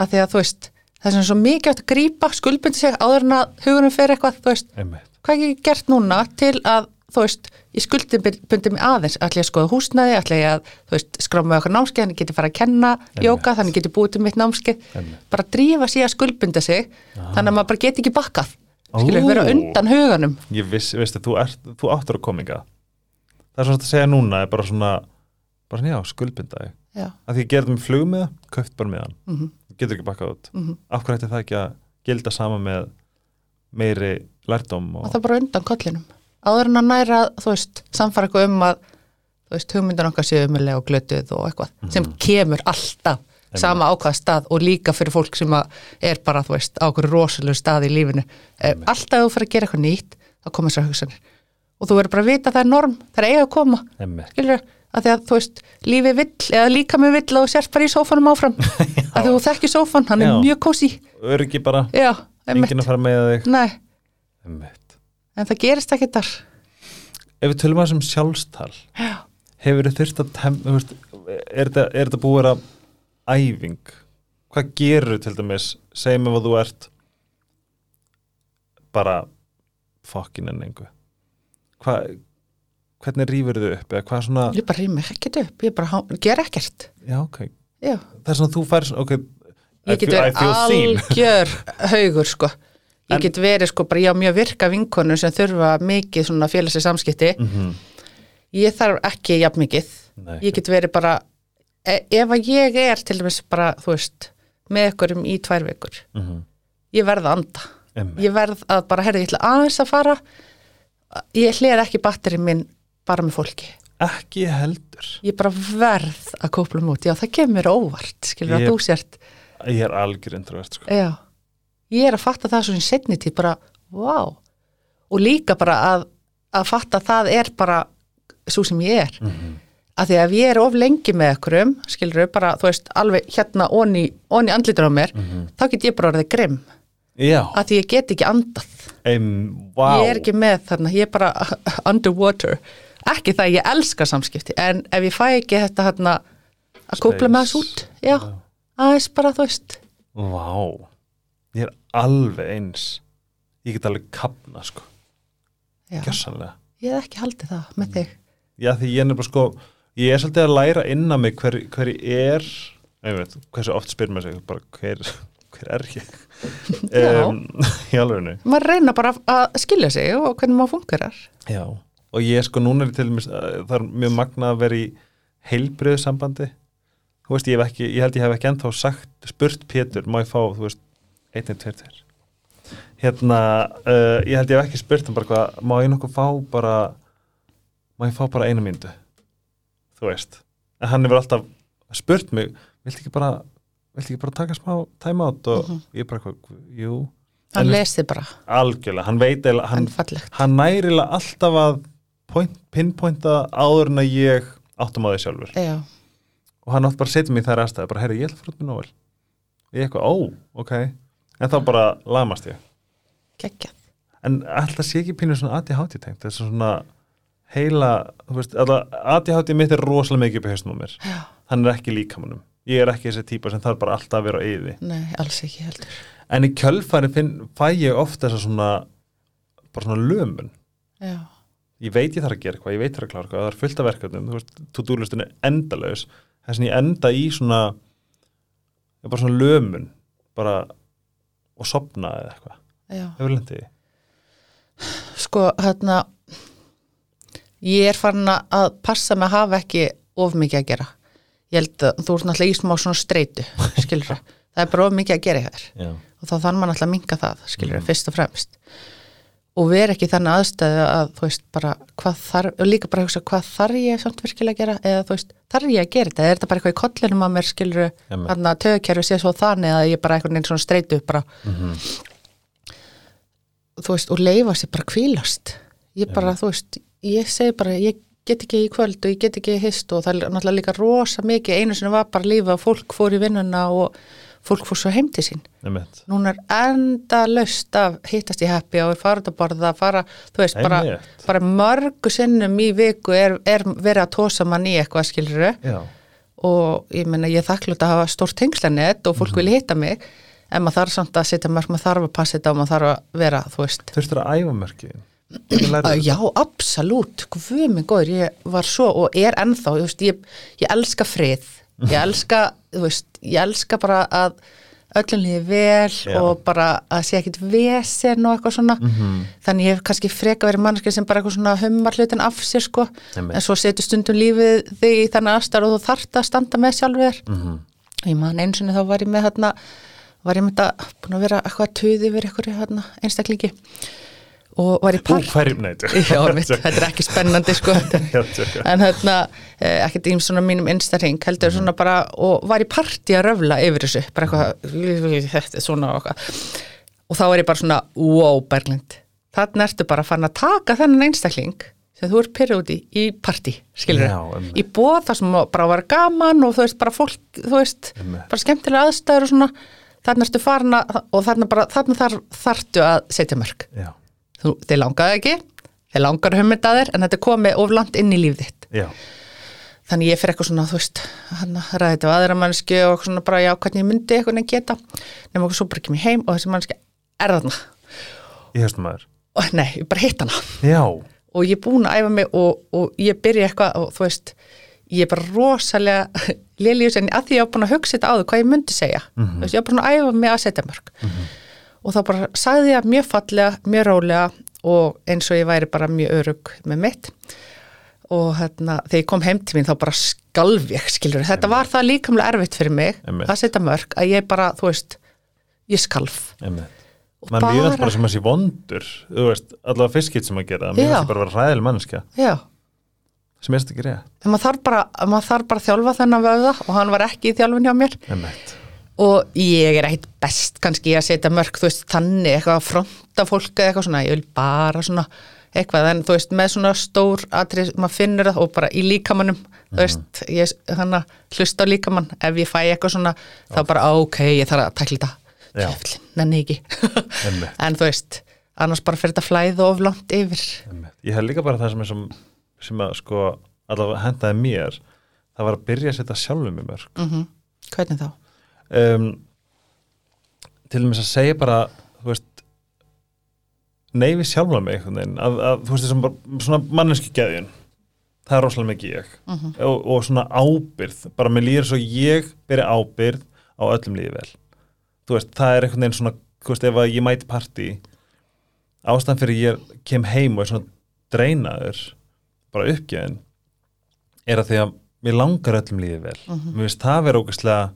af því að þú veist það er svona svo mikið átt að grípa skuldbindi sig áður en að hugunum fer eitthvað þú veist, einmitt. Hvað get ég gert núna til að þú veist, ég skuldibundi mig aðeins? Ætla ég að skoða húsnæði, ætla ég að veist, skrá með okkur námskeið, þannig get ég fara að kenna jóka, þannig get ég búið til mitt námskeið. Bara drífa að skuldbunda sig þannig að maður bara get ekki bakkað skilur, vera undan huganum. Ég viss, veistu, þú, ert, þú áttur að kominga það er svona að segja núna er bara svona, bara svona já, skuldbinda þig. Já, að því ég gerði með flug með kaupt bara með hann. Mhm. þú getur ekki bakkað út. Mhm. af hverju ætti það ekki að gilda sama með meiri lærdóm og, það er bara undan kollinum. Áður en að næra, þú veist, samfara eitthvað um að þú veist, hugmyndan okkar séu umulega og glötuð og eitthvað, sem kemur alltaf sama ákvað stað og líka fyrir fólk sem að er bara, þú veist, á okkur rosalegu stað í lífinu. Eh, Alltaf þú fyrir að gera eitthvað nýtt, þá koma þessar hugsanir. Og þú verður bara að vita að það er norm, það er eiga að koma, skilur að því að, þú veist, lífi vill, eða líka með vill og þú sért bara í sófanum áfram. [LAUGHS] að þú þekkir sófan, hann er Já. mjög kósi. öryggi bara, Já, enginn að fara með þig en það gerist ekki þar. ef við tölum að sem sjálfstal Já. hefur þið þurft að er, þetta, er búið að æfing hvað gerur til dæmis segjum ef þú ert bara fokkin en engu hvað hvernig rýfur þið upp eða hvað svona, Ég bara rými ekkert upp, ég bara ger ekkert. já ok Já, það er svona þú fær ok ég get verið algjör [LAUGHS] haugur sko. Ég En- get verið sko bara, ég á mjög virka vinkonu sem þurfa mikið svona félagslega samskipti. Mhm. Ég þarf ekki jafn mikið. Nei. Ég get verið bara, ef að ég er til dæmis bara, þú veist, með ykkurum í tvær vikur, Mhm. ég verð að anda. Einmitt. Ég verð að bara, herri, ég ætla aðeins að fara. Ég hliða ekki batterið minn bara með fólki. ekki heldur Ég bara verð að kópla múti. Já, það kemur óvart, skilur Ég- að þú sért ég er algjör introvert sko. Já, ég er að fatta það svona í setni tíð bara, vá og líka bara að, að fatta að það er bara svo sem ég er Mhm. Að því að ég er of lengi með okkurum skilur bara, þú veist, alveg hérna onni, onni andlitur á mér, Mhm. þá get ég bara orðið grimm, já, að því ég get ekki andað. Um, wow. ég er ekki með þarna, ég er bara [LAUGHS] underwater, ekki það ég elska samskipti, en ef ég fæ ekki þetta hérna að kúpla með þess út já, aðeins bara, þú veist. Vá, ég er alveg eins. Ég get alveg kapna sko, já, gjössanlega ég hef ekki haldið það með þig. Já, því ég er nefnilega sko Ég er svolítið að læra inn á mig hver, hver ég er Ég veit, hversu oft spyr maður sig bara hver, hver er ég? Um, [LAUGHS] Í alveginu maður reyna bara að skilja sig og hvernig maður fungerar. Já, og ég sko núna er til dæmis, uh, það er mjög magna að vera í heilbriðu sambandi þú veist, ég, hef ekki, ég held ég hef ekki ennþá sagt, spurt Pétur, má ég fá þú veist, einnig, tveir hérna, uh, ég held ég hef ekki spurt hann bara hvað, má ég nokkuð fá bara má ég fá bara eina mínútu þú veist. En hann hefur alltaf spurt mig viltu ekki bara, viltu ekki bara taka smá time out? Og Mhm. ég bara jú. Hann lesi bara, algjörlega, hann veit eiginlega, hann hann nærilega alltaf að point, pinpointa áður en að ég áttum á því sjálfur. Já, og hann átt bara að setja mig í þær aðstæði bara, herri, ég ætla að fara út með Nóel ég eitthvað, ó, ok. En þá bara lamast ég. Geggjað. En alltaf sé ekki pínu svona ADHD tengt þess að svona heila, þú veist, ADHD mitt er rosalega mikið upp í haustum á mér. Já, hann er ekki líkamannum, ég er ekki þessi típa sem þarf bara alltaf að vera á yði nei, alls ekki heldur. En í kjölfæri finn, fæ ég oft þessa svona bara svona lömun. Já, ég veit ég þarf að gera eitthvað, ég veit þarf að klára eitthvað það er fullt af verkefnum, þú veist, to-do-listin er endalaus. Þess að ég enda í svona bara svona lömun bara og sopna eða eitthvað, já. Sko, hérna ég er farin að passa með að hafa ekki of mikið að gera. Ég held að þú ert náttúrulega í smá svona streitu [LAUGHS] skilur það er bara of mikið að gera Já. og þá þannig maður náttúrulega að minka það skilur fyrst og fremst. Og vera ekki þannig aðstæðu að þú veist bara hvað þarf, og líka bara að hugsa hvað þarf ég samt virkilega að gera? Eða þú veist, þarf ég að gera þetta, er þetta bara eitthvað í kollinum að mér skilur hann að töðkerfi sé svo þannig að ég bara eitthvað neinn svona streitu upp bara. Mhm. þú veist, og leifa sér bara kvílast ég bara, þú veist, ég segi bara ég get ekki í kvöld og ég get ekki í hist og það er náttúrulega líka rosa mikið, einu sinni var bara lífa og fólk fór í vinnuna og fólk fór svo heim til sín. einmitt. Núna er enda löst af hittast í heppi og er farið að borða, fara, þú veist, bara, bara mörgu sinnum í viku er, er verið að tósa mann í eitthvað skiluru Já, og ég meina ég þakklátt að hafa stórt tengslanett og fólk vilja hitta mig en maður þarf samt að setja mörg, maður þarf að passa þetta og maður þarf að vera, þú veist. Þurftur að æfa mörkin? Uh, Já, absolutt, hvað minn góður, ég var svo og er ennþá, ég, veist, ég, ég elska frið, ég [LAUGHS] elska, þú veist, ég elska bara að öllum líði vel Já. og bara að sé ekkit vesen og eitthvað svona, Mhm. þannig ég hef kannski freka verið mannskið sem bara eitthvað svona hummar hlutin af sér sko, Einmitt. en svo setur stundum lífið þig í þannig aðstæður og þú þarft að standa með sjálfur þér. Mhm. Ég man eins og þá var ég með þarna, var ég með þetta, búin að vera eitthvað tuði yfir eitthvað einstaklingi og var í park. [LAUGHS] þetta er ekki spennandi sko. [LAUGHS] En hérna, eh, ekkert ím svona mínum instaring, heldur svona bara og var í partí að röfla yfir þessu bara eitthvað, þetta er svona og og þá er ég bara svona wow Berglind, þannig ertu bara fann að taka þennan einstakling sem þú ert pyrrið út í, í partí, skilur Já, einmitt. í bóð þar sem bara var gaman og þú veist, bara fólk, þú veist Einmitt. bara skemmtilega aðstæður og svona. Þannig ertu farin að, og þannig bara þannig þar, þartu að setja mörg Já, þú, þeir langaði ekki, þeir langar hummindaðir en þetta er komið of langt inn í líf þitt. Já, þannig ég fyrir eitthvað svona, þú veist hann ræði þetta á aðra mannsku og svona bara já, hvernig ég myndi eitthvað nefn geta? Nema okkur svo bara ekki mér heim og þessi mannski er þarna. Ég hefst maður og nei, ég bara hitt hana. Já, og ég er búin að æfa mig og, og ég byrja eitthvað og þú veist ég er bara rosalega liljus en að því ég var búin að hugsa þetta áður hvað ég myndi segja. Þú veist, ég var búin að æfa mig að setja mörg og þá bara sagði ég mjög fallega, mjög rólega og eins og ég væri bara mjög örug með mitt. Og hérna, þegar ég kom heim til mín þá bara skalf ég, skilur þetta var það líkamlega erfitt fyrir mig Einmitt. að setja mörg að ég bara, þú veist ég skalf. Einmitt. Og Man bara- alltaf bara sem að sé vondur. Þú veist, allavega fiskitt sem að gera. Mér finnst það bara að vera ræðileg manneskja. Já, sem er þetta ekki rétt. En maður þarf bara, maður þarf bara að þjálfa þennan vöða og hann var ekki í þjálfun hjá mér. Einmitt og ég er ekkit best kannski að setja mörg, þú veist, þannig eitthvað að fronta fólk eða eitthvað svona, ég vil bara svona eitthvað, en þú veist, með svona stór atrið, maður finnur það og bara í líkamannum þú veist, ég hann að hlusta á líkamann, ef ég fæ eitthvað svona þá bara, á, ok, ég þarf að takla þetta. Já. Djöfullinn, nenni ekki. [LAUGHS] En þú veist, annars bara fyrir þetta flæða of langt yfir. Einmitt. Ég hef líka bara það sem er sem, sem að sko allavega hendaði mér það var að byrja að setja sjálfum í mörg mm hvernig þá? Um, til dæmis að segja bara þú veist nei við sjálfa mig veginn að, að, þú veist þessum bara svona manneski geðjun það er rosalega mikið ég Mhm. og, og svona ábyrð, bara mér líður svo ég beri ábyrð á öllum lífi vel þú veist, það er einhvern veginn svona veist, ef að ég mæti partí ástæðan fyrir ég kem heim og er svona dreinaður bara uppgjöðin er að því að mér langar öllum lífi vel Mhm. mér finnst það vera ógæslega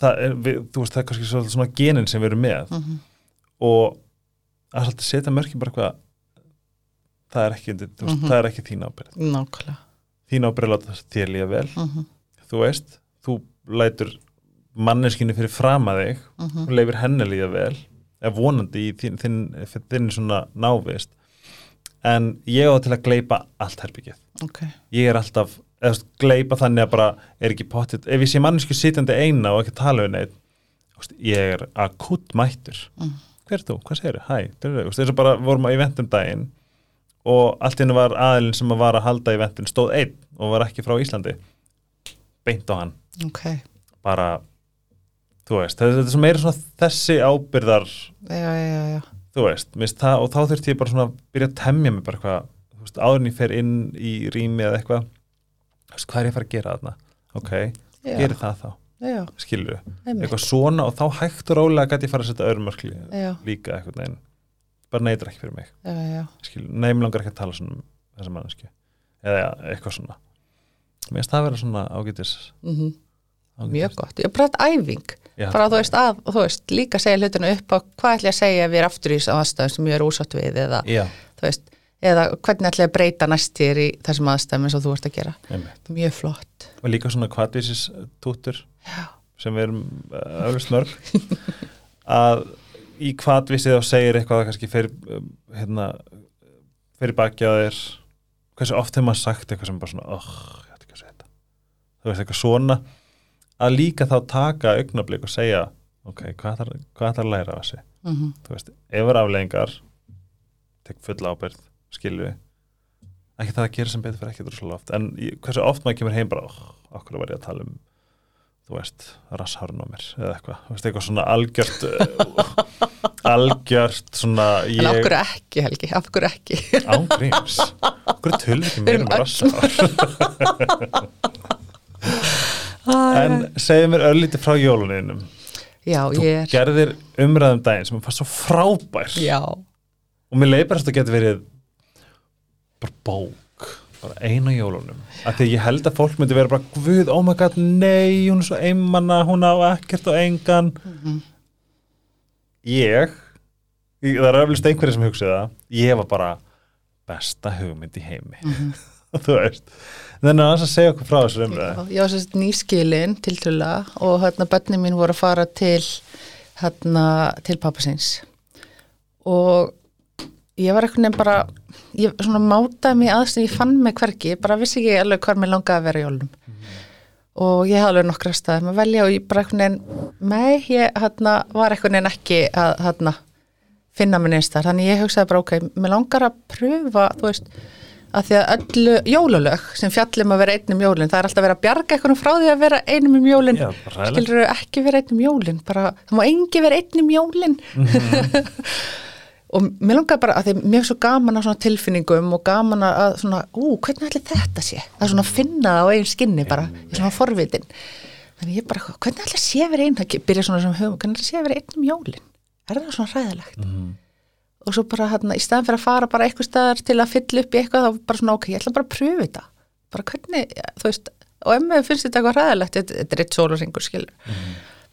það er, við, þú veist, það er kannski svona genin sem við erum með. Mhm. og að svolítið setja mörkin bara eitthvað það er ekki, veist, Mhm. það er ekki þín ábyrð Nákvæmlega. Þín ábyrð er að láta þér líða vel. Mm þú veist, þú lætur manneskinu fyrir fram að þig -hmm. og leifir henni líða vel eða vonandi í þín, þín, þín svona návist. En ég á til að gleipa allt herbyggið ok, ég er alltaf, eða gleipa þannig að bara er ekki pottit, ef ég sé mannesku sitjandi eina og ekki tala við neitt ég er akut mættur. Mm. hver er þú, hvað segir þau, hæ þess að bara vorum að eventum daginn og allt í hennu var aðilinn sem að var að halda eventin stóð einn og var ekki frá Íslandi. Beint á hann, ok. Bara þú veist, þetta er meira svona þessi ábyrðar, já, já, já, þú veist, það og þá þurfti ég bara svona að byrja að temja mig bara eitthvað, þú veist, áður en ég fer inn í rými eða eitthvað hvað er ég að fara að gera þarna, ok. Já. geri það þá, já, skilur einmitt. eitthvað svona og þá hægt og rólega gæti ég fara að setja örmörkli já, líka eitthvað neginn bara neytur ekki fyrir mig, skilur neym langar ekki að tala svona um þessa manneski eða eitthvað svona. Mér finnst það að vera svona ágætis, mm ágætis. mjög gott, ég þetta æfing. Já, bara þú veist að, þú veist, líka segja hlutinu upp á hvað ætla ég að segja ef ég er aftur í þessu aðstæðum sem ég er úsátt við eða, þú veist, eða hvernig ætla ég að breyta næst þér í þessum aðstæðum eins og þú ert að gera? Einmitt. Mjög flott. Og líka svona kvartvísis tútur sem við erum uh, öflust mörg. Að í kvartvísið þá segir eitthvað að kannski fyrir um, hérna fyrir baki á þér. Hversu oft hefur maður sagt eitthvað sem bara svona, oh, ég ætti ekki að segja þetta. Þú veist, eitthvað svona. Að líka þá taka augnablik og segja ok, hvað þarf að læra af þessi mm þú veist, ef er afleggingar tek full ábyrð, skilju ekki það að gera sem betur fyrir ekki droslega oft, en ég- hversu oft maður kemur heim bara, okkur var ég að tala um þú veist, rasshárun á mér? Eða eitthvað, þú veist, eitthvað svona algjört uh, [LAUGHS] algjört svona En af hverju ekki, Helgi, hverju ekki? ángríms okkur tölur ekki erum um rasshár [LAUGHS] en segðu mér örlítið frá jóluninum Já, þú ég er, gerðir umræðum daginn sem fannst svo frábær. Já, og mér leið bara að þetta getur verið bara bók bara eina jólunum. Af því ég held að fólk myndi vera bara guð, oh my god, nei, hún er svo einmanna hún á ekkert og engan. Ég, ég það er öflust einhverju sem hugsaði það ég var bara besta hugmynd í heimi. [LAUGHS] Þú veist. Þannig að þess að segja okkur frá þessu umræði Já, ég var sérst nýskilin til trúla og hérna bönni mín voru að fara til hérna til pappasins og ég var eitthvað nefn bara ég svona mátaði mig aðeins ég fann mig hvergi, ég bara vissi ekki alveg hvar mér langaði að vera í jólum. Og ég hafði alveg nokkra staðum að velja og ég bara eitthvað nefn, nei, ég hérna var eitthvað nefn ekki að hérna finna mig neins þar, þannig ég hugsaði bara ok, mér langar að pröfa, þú veist að því að öllu jólulög sem fjallum að vera einnum jólin, það er alltaf verið að bjarga eitthvað frá því að vera einnum um jólin. Já, bara hræðilegt. skilur ekki vera einnum jólin bara, það má engi vera einnum jólin [LAUGHS] og mér langar bara að því mér er svo gaman svona tilfinningum og gaman að svona, ú, hvernig ætli þetta sé? Að svona finna það á eigin skinni bara í svona forvitin. Þannig ég bara, hvernig ætli sé vera einn? Það byrja svona sem hugum, hvernig ætli sé vera einnum jólin? Er það svona hræðilegt? Og svo bara hérna, í staðan fyrir að fara bara eitthvað staðar til að fylla upp í eitthvað þá bara svona, ok, ég ætla bara að pröfu þetta. Bara hvernig, þú veist og ef mér finnst þetta eitthvað hræðilegt, þetta, er eitt sólarringur skilur,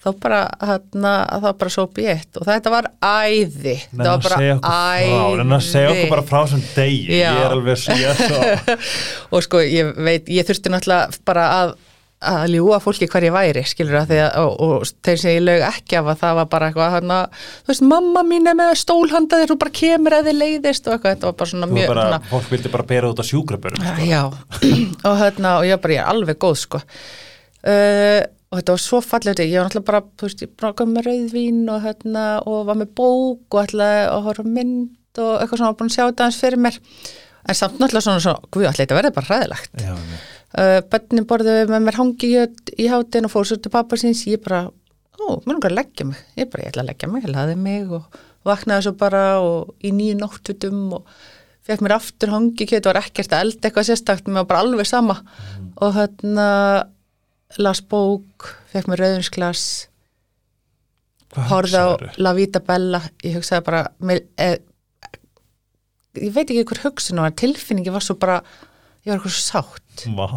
þá bara hérna, þá bara sópi ég eitt og þetta var æði, Nenna þetta að var bara frá, nenna að segja okkur bara frá þessum degi Já. ég er alveg svo, [LAUGHS] og sko, ég veit, ég þurfti náttúrulega bara að að ljúa fólki hver ég væri, skilur að því að og, og þeir sem ég lög ekki af að það var bara eitthvað hann þú veist, mamma mín er með stólhandaðir og bara kemur að þið leiðist og eitthvað, þetta var bara svona mjög bara, svona, fólk vildi bara bera út á sjúkrabörum sko. Já, [CLEARS THROAT] og hérna, og ég bara, ég er alveg góð, sko. Uh, og þetta var svo fallið, ég var náttúrulega bara, þú veist, ég kom með rauðvín og hérna, og var með bók og ætlaði að horfa mynd og eitthvað svona, búin að sjá þetta aðeins fyrir mér. En samt náttúrulega svona, svona, guð, allir þetta verði bara já. Uh, bönnin borðuði með mér hangigjöt í hátinn og fór svo til pappa síns, ég bara, ó, mér langar að leggja mig. Ég bara, ég ætla að leggja mig, ég laði mig og vaknaði svo bara og í nýju nóttutum og fekk mér aftur hangikjöt, var ekkert að las bók, fekk mér rauðinsglas horfði á? La Vita Bella. Ég hugsaði bara með, eh, ég veit ekki hver hugsun var tilfinningi var svo bara ég var eitthvað sátt. Vá.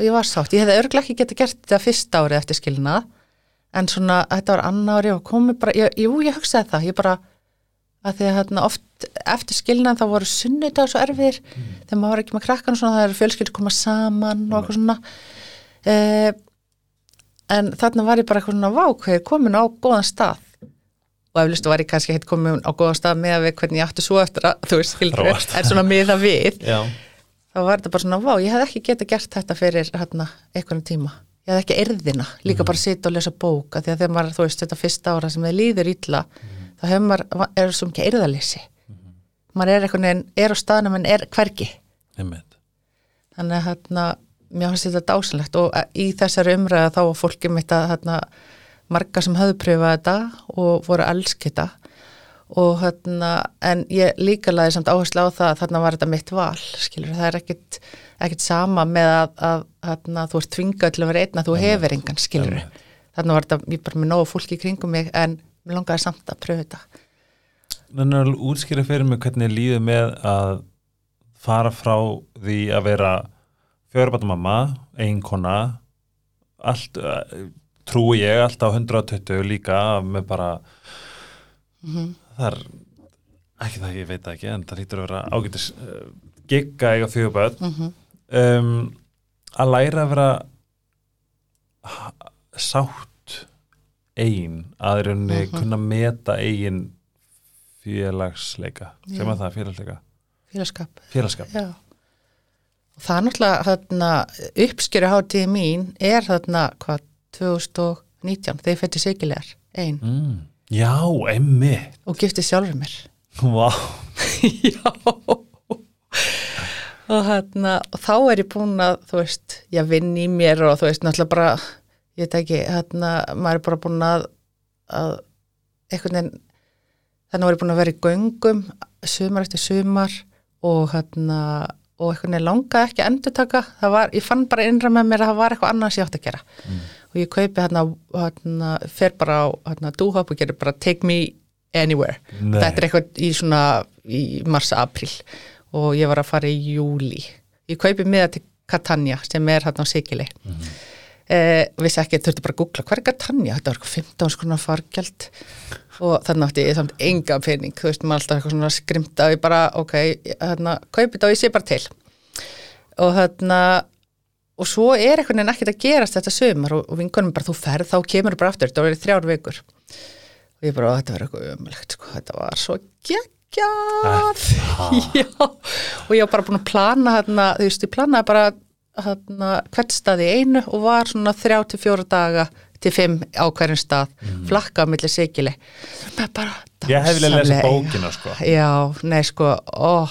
og ég var sátt, ég hefði örglega ekki geta gert þetta fyrsta árið eftir skilnað en svona, þetta var annar ári og komið bara, ég, jú, ég hugsaði það. Ég bara, að því að hérna, oft eftir skilnað þá voru sunnudag svo erfiðir, þegar maður var ekki með krakkan og svona, það er fjölskyldur koma saman og eitthvað svona eh, en þarna var ég bara eitthvað svona vákveð, komin á góðan stað. Og eflustu var ég kannski heitt komin á góðan stað með að við hvernig ég átti svo eftir að, þú veist, Þróast. en svona miða við. Já. þá var þetta bara svona, vá, ég hef ekki geta gert þetta fyrir hérna, einhvern tíma. Ég hef ekki erðina, líka bara sita og lesa bók af því að þegar maður, þú veist, þetta fyrsta ára sem þið líður illa, þá hefur maður er svo mikið erðalýsi maður er veginn, er á staðnum en er hvergi. Einmitt. þannig að hérna, mér finnst þetta dásanlegt og eh, í þessari umræða þá var fólki mitt að hérna, marga sem höfðu pröfað þetta og voru þetta og hérna, en ég líka laði samt áherslu á það að þarna var þetta mitt val, skilur, það er ekkit, ekkit sama með að, að hérna, þú ert tvingað til að vera einn að þú hefur engan, skilur, þarna var þetta, ég bara með nógu fólki í kringum mig, en mér langaði samt að pröfa þetta. Þannig að útskýra fyrir mig hvernig líður með að fara frá því að vera fjörubatum mamma, einkona allt, eh, trúi ég allt á 120 líka með bara það er ekki það ég veit ekki en það lítur að vera ágætis uh, gigga eiga fjöguböð Mm um, að læra að vera sátt ein að í rauninni kunna meta eigin félagsleika. Sem að það félagsleika. Félagskap félagskap Já. Það er náttúrulega þarna, uppskjöru hátíði mín er þarna hvað 2019 þegar ég fætti sigilegar einn mm. Já, emmi og gifti sjálfur mér. Vá, [LAUGHS] Já. Og, þarna, og þá er ég búin að, þú veist, ég vinn í mér og þú veist, náttúrulega bara, ég veit ekki, þarna, maður er bara búin að, að einhvern veginn, þannig var ég búin að vera í göngum sumar eftir sumar og hérna, og einhvern veginn langaði ekki að endurtaka, það var, ég fann bara innra með mér að það var eitthvað annað sem ég átti að gera. Og ég kaupi hérna, hérna fer bara á hérna, dúhop og gerir bara take me anywhere. Nei. þetta er eitthvað í svona í mars-april og ég var að fara í júli ég kaupi miða til Catania sem er hérna á Sigili mm. Eh, vissi ekki, þurfti bara að googla hvað er Catania, þetta var eitthvað 15 skona fargjald. Og þannig átti ég samt enga pening, þú veist, maður alltaf eitthvað svona skrimta og ég bara, ok, hérna kaupi þetta og ég sé bara til. Og hérna og svo er einhvern veginn ekkert að gerast þetta sömur og, og vinkonum bara þú ferð, þá kemur þú bara aftur þetta var þrjár vikur. Og ég bara, "Ó, þetta var eitthvað umlegt sko, þetta var svo geggjað. [LAUGHS] Já, og ég var bara búin að plana hérna, þú veist, ég planaði bara hérna, hvert stað í einu og var svona þrjá til fjóra daga til fimm á hverjum stað, flakka á milli sigili bara ég hef lesa dásamlega- bókina sko. Já, nei sko, ó,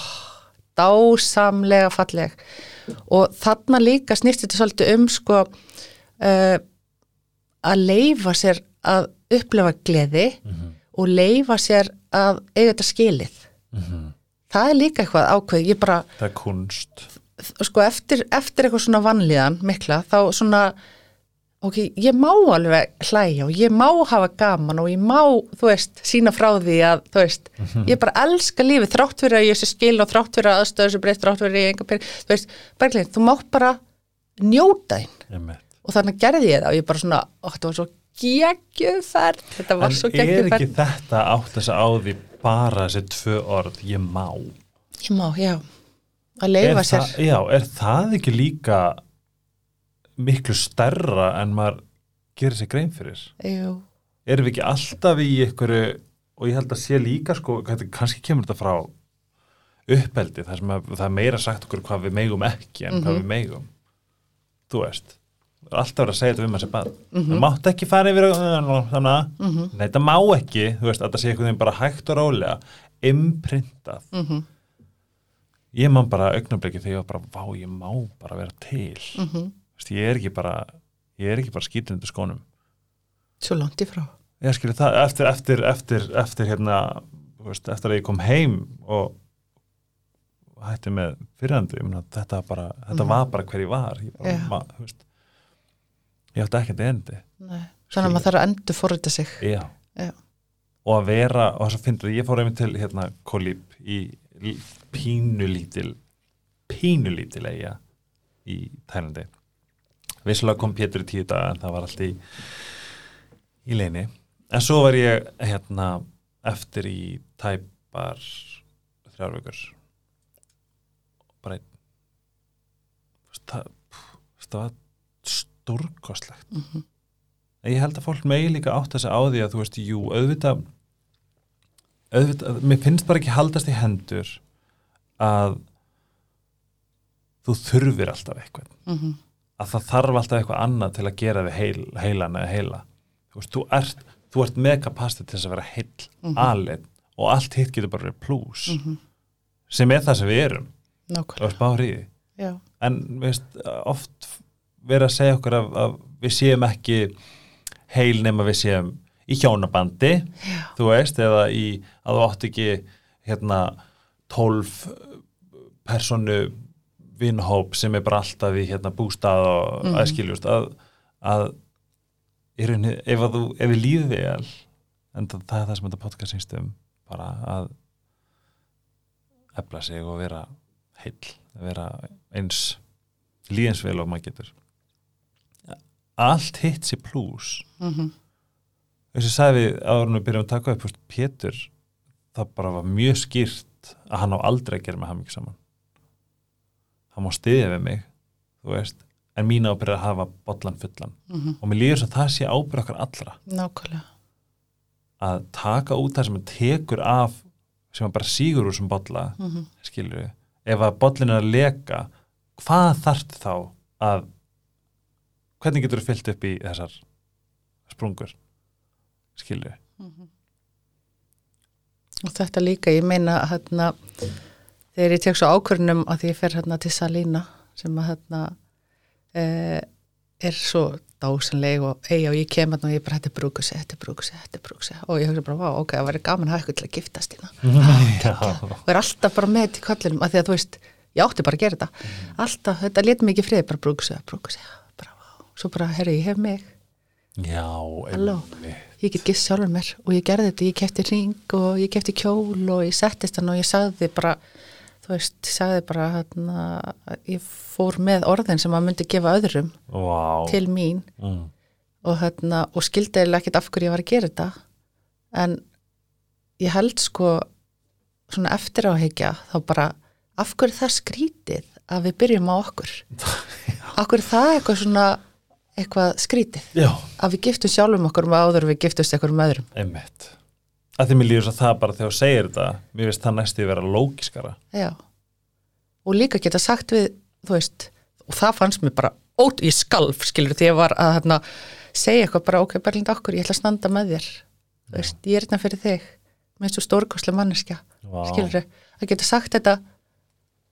dásamlega falleg. Og þarna líka snýst þetta svolítið um sko uh, að leifa sér að upplefa gleði og leifa sér að eiga þetta skilið. Það er líka eitthvað ákveð, ég bara, það er kunst sko eftir, eftir eitthvað svona vanlíðan mikla, þá svona ok, ég má alveg hlæja og ég má hafa gaman og ég má, þú veist, sína frá því að, þú veist, ég bara elska lífið þrátt fyrir að ég sé skil og þrátt fyrir að aðstöðu sem breytt, þrátt fyrir að ég enga pening þú veist, glemt, þú mátt bara njóta Einmitt. og þannig gerði ég það og ég bara svona, ó, þetta var svo geggjöferð, þetta var en svo er ekki þetta átt þess að á því bara þessi tvö orð, ég má? Ég má, já, að leifa sér. það, já, er það ekki líka miklu stærra en maður gerir sér grein fyrir? Jú, erum við ekki alltaf í einhverju og ég held að sé líka sko, kannski kemur þetta frá uppeldi þar sem að, það er meira sagt okkur hvað við megum ekki en hvað við megum. Þú veist alltaf verið að segja þetta við maður sem bað það mátt ekki fara yfir þannig að nei, það má ekki, þú veist, að það sé veginn bara hægt og rólega imprintað Mhm. Ég man bara augnabliki þegar ég var bara, vá, ég má bara vera til Mhm. Vist, ég er ekki bara ég er ekki bara skítið undir skónum svo langt í frá ég skilur það, eftir, eftir, eftir, eftir hérna, veist, eftir að ég kom heim og hætti með meina, þetta bara þetta var bara hver ég var ég, bara, Já. ma, veist, ég átti ekkert endi Nei. þannig að maður þarf að endur forrita sig já. Já. og að vera, og þess að finnur ég fór einmitt til hérna Kolíp í pínulítil pínulítil eiga í Tælandi. Vissulega kom Pétur í tíu daga en það var allt í í leini en svo var ég hérna eftir í tæpar þrjár vikur. Bara það, það var stórkostlegt. Mhm. en ég held að fólk megi líka átt að á því að þú veist, jú, auðvitað auðvitað, mér finnst bara ekki haldast í hendur að þú þurfir alltaf eitthvað. Mhm. að það þarf alltaf eitthvað annað til að gera við heil, heilan eða heila. Þú veist, þú ert, þú ert með kapasitet til þess að vera heill, mm Mhm. og allt hitt getur bara verið plús sem er það sem við erum. Og nákvæmlega því. Já, en veist, oft verið að segja okkur að, að við séum ekki heil nema við séum í hjónabandi Já. þú veist, eða í að þú átt ekki hérna tólf personu vinhóp sem er bara alltaf í hérna bústað og mm. aðskiljust að, að rauninni, ef, að þú, ef við lífið vel en það, það er það sem þetta podcast sýnst um bara að efla sig og vera heill, vera eins líðins vel og maður getur allt hitt sér plús Mhm. Eins og sagði við áður við byrjum að taka upp Pétur, það bara var mjög skýrt að hann á aldrei að gera með hann mikið saman. Hann má stiðja við mig veist, en mín ábyrð er að hafa bollan fullan. Mhm. og mér líður svo að það sé ábyrð okkar allra. Nákvæmlega. Að taka út það sem tekur af sem að bara sígur úr sem bolla mm -hmm. skilur við, ef að bollin er að leka hvað þarf þá að hvernig getur þú fyllt upp í þessar sprungur skilur við og þetta líka, ég meina hérna, þegar ég tek svo ákvörnum að því ég fer hérna til Salína sem að hérna eh, er svo dásanleg og eigi og ég kem hérna og ég bara þetta er brúkusi, þetta er brúkusi, þetta er brúkusi og ég hugsa bara, vá, ok, það væri gaman að hafa eitthvað til að giftast hérna. [LAUGHS] Og er alltaf bara með til kollinum að því að þú veist, ég átti bara að gera þetta. Alltaf, þetta lét mig ekki frið, bara brúkusi, brúkusi bara, vá, svo bara, herri, ég hef mig já einmitt. ég get gist sjálfur mér og ég gerði þetta, ég kefti ring og ég kefti kjól og ég settist hann og ég sagði bara þú veist, ég sagði bara hérna, ég fór með orðin sem að myndi gefa öðrum Vá. til mín mm. og, hérna, og skildi eða ekkert af hverju ég var að gera þetta en ég held sko svona eftir áhyggja þá bara af hverju er það skrítið að við byrjum á okkur [LAUGHS] er það eitthvað svona eitthvað skrítið. Já, að við giftum sjálfum okkur um áður við giftumst eitthvað um öðrum. Einmitt. Að því mér líður svo það bara þegar þú segir þetta mér finnst það næstu að vera lógiskara Já. Og líka geta sagt við, þú veist, og það fannst mér bara, ót, ég skalf, skilur, því ég var að hérna, segja eitthvað bara, ok, Berlind okkur, ég ætla að standa með þér. Þú veist, ég er hérna fyrir þig, með svo stórkoslega manneskja, skilur, að geta sagt þetta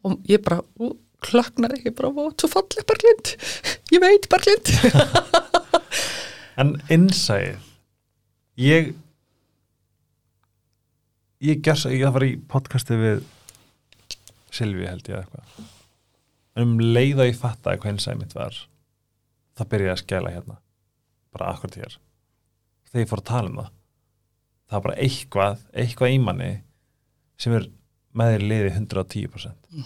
og ég bara, ú, klaknaði, ég bara, ó, svo falleg Berlind, [LAUGHS] ég veit Berlind. [LAUGHS] en innsæð ég ég gerst ég það var í podcasti við Silvi held ég eitthvað. Um leið að ég fattaði hvað innsæð mitt var það byrjaði að skæla hérna bara akkurat hér. Þegar ég fór að tala um það það var bara eitthvað, eitthvað í manni sem er með þér liði 110%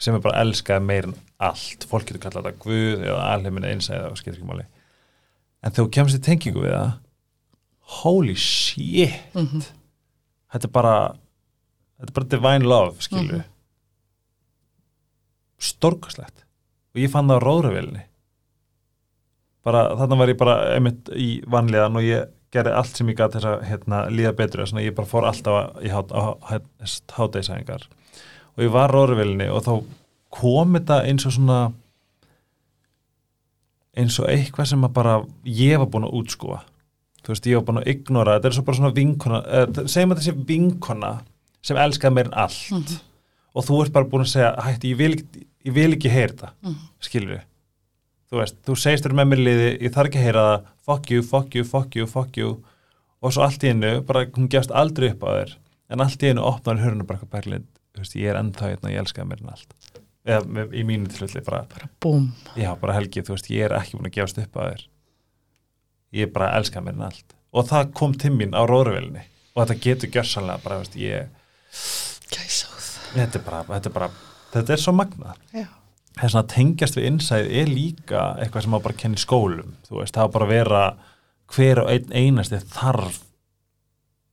sem er bara elskaði meir en allt. Fólk getur kallað þetta guð eða alheimin einsæða og skilur ekki máli. En þegar þú kemst í tengingu við það holy shit. Mhm. þetta er bara þetta er bara divine love skilur Mhm. stórkastlegt og ég fann það á róðravilni bara þarna var ég bara einmitt í vanlíðan og ég gerði allt sem ég gæti þess að hérna, líða betur svona ég bara fór alltaf í hát, á hátæðisæðingar og ég var róðravilni og þá kom þetta eins og svona eins og eitthvað sem að bara ég var búin að útskúa þú veist, ég var búin að ignora þetta er svo bara svona vinkona eh, segjum að þessi vinkona sem elskaði meir en allt. Og þú ert bara búin að segja hætti, ég vil, ég vil ekki heyra þetta. Mm. skilur við þú veist, þú segist þér með mér liði, ég þarf ekki að heyra það. Fuck you, fuck you, fuck you, fuck you. Og svo allt í hennu, bara hún gefst aldrei upp á þér, en allt í hennu opnar hörnu bara eitthvað berlind, þú veist, ég er ennþá hérna, ég elskaði meir en allt. Eða í mínu tilfelli bara, Búm. já, bara helgi, þú veist, ég er ekki búin að gefast upp á þér. Ég bara elska mér en allt. Og það kom til mín á róðurvelinni og þetta getur gjörsanlega bara, veist, ég, þetta er bara þetta er, bara, þetta er svo magna þess að tengjast við innsæð er líka eitthvað sem á bara að kenna í skólum. Þú veist, það á bara að vera hver og einn einasti þarf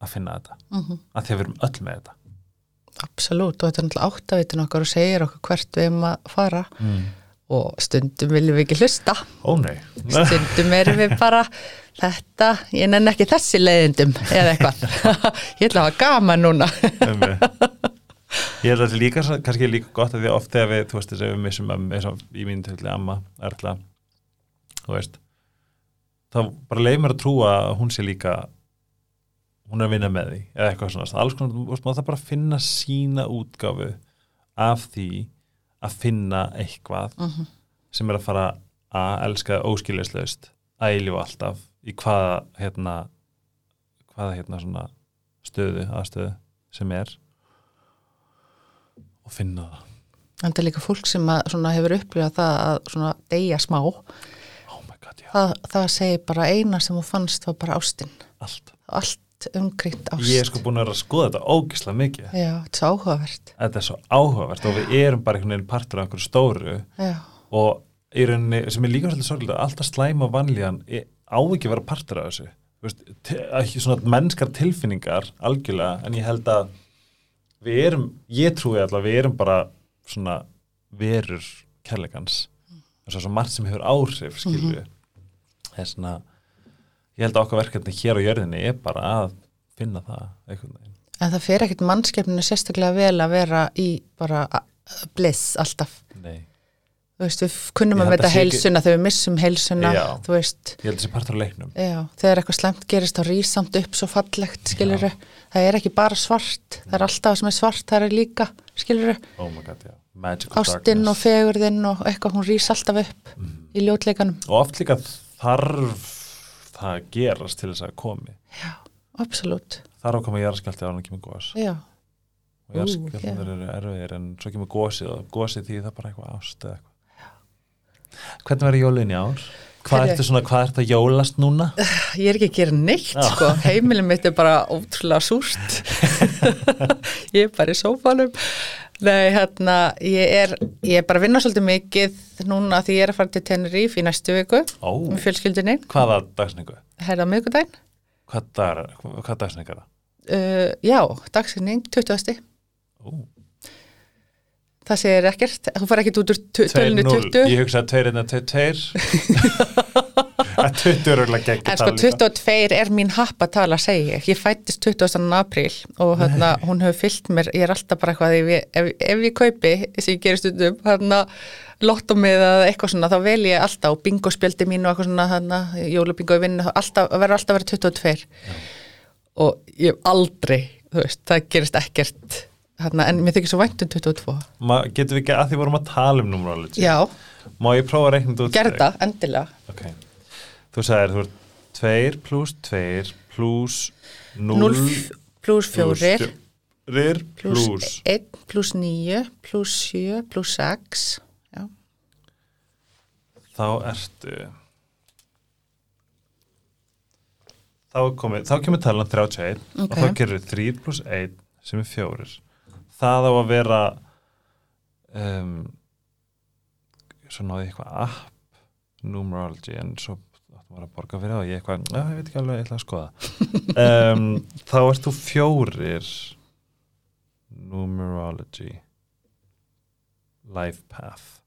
að finna þetta. Mm að því að við erum öll með þetta Absolutt, og þetta er náttúrulega áttavitin okkar og segir okkur hvert við erum að fara. Mm. og stundum viljum við ekki hlusta. Ó nei. Stundum erum við bara þetta, ég nenn ekki þessi leiðindum eða eitthvað, [LAUGHS] ég ætla að hafa gaman núna. [LAUGHS] Ég held að þetta líka, kannski líka gott að því að oft þegar við, þú veist, þess að við missum um, eins og í mínu tilfelli amma, Erla þú veist þá bara leið mér að trúa að hún sé líka hún er að vinna með því eða eitthvað svona, alls konar, veist, það bara að finna sína útgáfu af því að finna eitthvað Mhm. sem er að fara að elska óskiljaslaust að eilífa alltaf í hvaða hérna hvaða hérna svona stöðu aðstöðu sem er og finna það. En það er líka fólk sem að, svona, hefur upplifað það að svona, deyja smá. Oh my god, það, það segir bara eina sem þú fannst var bara ástin. Allt. Allt umkrytt ást. Ég er sko búin að skoða þetta ógislega mikið. Já, þetta er svo áhugavert. Þetta er svo áhugavert og við erum bara einhvern veginn partur af einhverju stóru já, og í rauninni, sem er líka svolítið sorglega alltaf slæma vanlíðan er- á ekki að vera partur af þessu. Veist, ekki svona mennskar tilfinningar algjörlega, en ég held að við erum, ég trúi alltaf við erum bara svona verur kærleikans. Þess að svo margt sem hefur áhrif skilju mm þess að ég held að okkar verkefni hér á jörðinni er bara að finna það einhvern veginn. En það fer ekkert mannskepninu sérstaklega vel að vera í bara bliss alltaf. Nei, þú veist, við kunnum að ekki- heilsuna þegar við missum heilsuna Já. þú veist, ég held þessi partur á leiknum. Já, þegar eitthvað slemt gerist þá rís samt upp svo fallegt, skilur það er ekki bara svart, það er alltaf sem er svart, það er líka, skilur oh my god, já, magical ástinn og darkness fegurðinn og eitthvað hún rís alltaf upp í ljótleikanum. Og oft líka þarf það að gerast til þess að komi. Já, absolutt. Þarf að koma jarðskjálti á hann kemur gos. Já, og jarðskjálti eru erfiðir en svo kemur gósið og gósið því það er bara eitthvað ást eða eitthvað. Hvernig verður jólin í ár? Hvað ertu svona, hvað ertu að jólast núna? [LAUGHS] ég er ekki að gera neitt sko, heimilin mitt er bara ótrúlega súrt. [LAUGHS] [LAUGHS] Ég er bara í sófanum nei, hérna, ég er ég er bara að vinna svolítið mikið núna því ég er að fara til Tenerife í næstu viku Ó, með fjölskyldinni, hvaða dagsningu? herða miðgudaginn Hvað, dag, hvað dagsningu er það? uh, já, dagsinning, 20. Ó, það segir ekkert, þú far ekkert út úr tölunni 2-0, 20 ég hugsa að 2 er 2 að 20 er auðvitað gegn En sko 22 er mín happatala segi ég. Ég fættist 20. apríl og hérna, hún hefur fyllt mér, ég er alltaf bara eitthvað ef, ef, ef ég kaupi, sem ég gerir stundum hérna, lottomið eða eitthvað svona, þá vel ég alltaf og bingospjaldi mín og eitthvað svona, hérna, jólubingo í vinnu, alltaf, verður alltaf vera 22 og ég hef aldrei, þú veist, það gerist ekkert hérna, en mér þykir svo vænt um 22 Ma, Getum við ekki að því vorum að tala um numerology Já, Má ég prófa að reikna þetta út fyrir gerð það, endilega. Ok, þú sagðir þú ert 2 pluss 2 pluss 0 0 pluss 4 Rir pluss pluss 1 pluss 9 pluss 7 pluss 6 já, Þá ertu Þá, er komið, þá kemur talan 31 og Ok. þá gerur 3 pluss 1 sem er 4 Það á að vera um, svo náði ég eitthvað app numerology en svo áttum maður að borga fyrir það og ég eitthvað, já, ég veit ekki alveg, ég ætla að skoða. [LAUGHS] Um, þá ert þú fjórir numerology life path.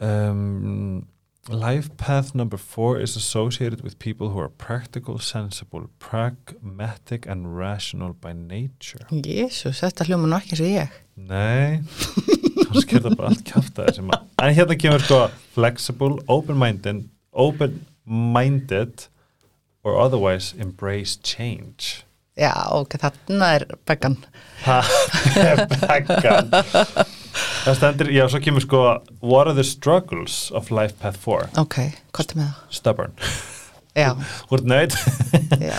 Um, life path number four is associated with people who are practical, sensible pragmatic and rational by nature. Jésús, þetta hljóma nú ekki eins og ég. Nei, [LAUGHS] kannski er það bara allt kjátt að sem að En hérna kemur sko flexible, open-minded open-minded or otherwise embrace change. Já, ok, þarna er beggan. Það er bekkan Það stendur, já, svo kemur sko What are the struggles of life path 4? Ok, hvað er með það? Stubborn. Já, Úr nöyð já,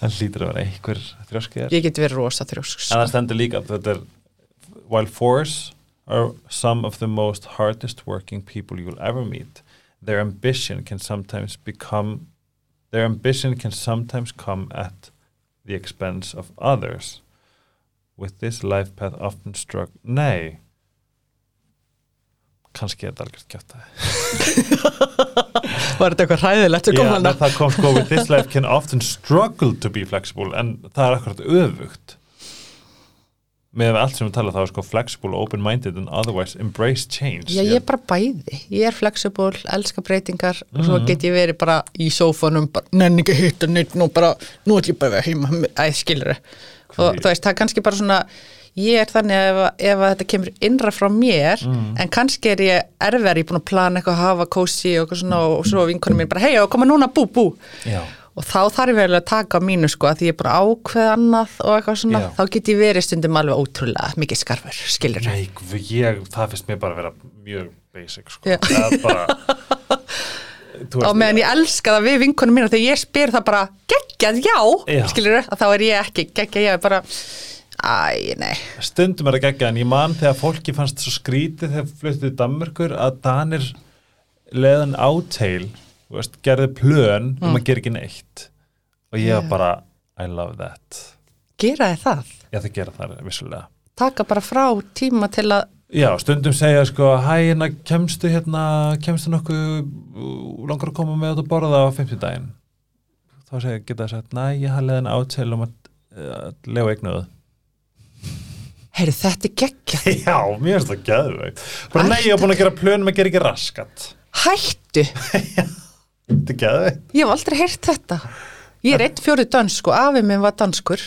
Það hlýtur að vera einhver þrjóskið ég get verið rosa þrjósk En það stendur líka þetta er While fours are some of the most hardest working people you'll ever meet their ambition can sometimes become their ambition can sometimes come at the expense of others. With this life path often struck Nei. Kannski er þetta algjört kjátt [LAUGHS] Var þetta eitthvað hræðilegt að Já, koma nei, hana? það kom sko with this life can often struggle to be flexible en það er akkurat öfugt með allt sem við tala þá er sko flexible, open-minded and otherwise embrace change Já, ég er bara bæði. Ég er flexible, elska breytingar og svo get ég verið bara í sófanum, bara nenni ekki að hitta neitt nú bara, nú ætlum ég bara að heima, æð skilur Og þú veist, það er kannski bara svona, ég er þannig að ef, að- ef að þetta kemur innra frá mér, en kannski er ég erfiðar, ég er búin að plana eitthvað að hafa kósi og eitthvað svona og svo vinkonum mín bara, hei, og koma núna, bú, bú. Já. Og þá þarf ég vel að taka mínu sko að því ég er bara ákveð annað og eitthvað svona, Já. þá get ég verið stundum alveg ótrúlega mikið skarfur, skilur Nei, ég, það finnst mér bara að vera mjög basic sko. Já. það er bara [LAUGHS] á meðan ég elska það við vinkonum mína þegar ég spyr það bara geggjað já, Já. skilur að þá er ég ekki geggjað já, ég er bara æ, nei, stundum er að gegja en ég man þegar fólki fannst svo skrítið þegar fluttuði Danmörkur að Danir leðan áteil veist, gerði plön um að gera ekki neitt og ég Já. bara I love that gera þið það ég það gera það vissulega taka bara frá tíma til að Já, stundum segja sko, hæ, hérna, kemstu hérna, kemstu nokkuð, uh, langar að koma með þetta að borða á 50 daginn? Þá segja, geta það sagt, næ, ég hafði leðan átel um að uh, lega eignuðu. heyrðu þetta er geggjað [LAUGHS] Já, mér finnst það gæðvegt. Bara nei, ég hef búin að gera plönum að gera ekki raskat. hættu, [LAUGHS] Þetta er gæðvegt. ég hef aldrei heyrt þetta Ég er eitt fjóri dans sko, afi minn var danskur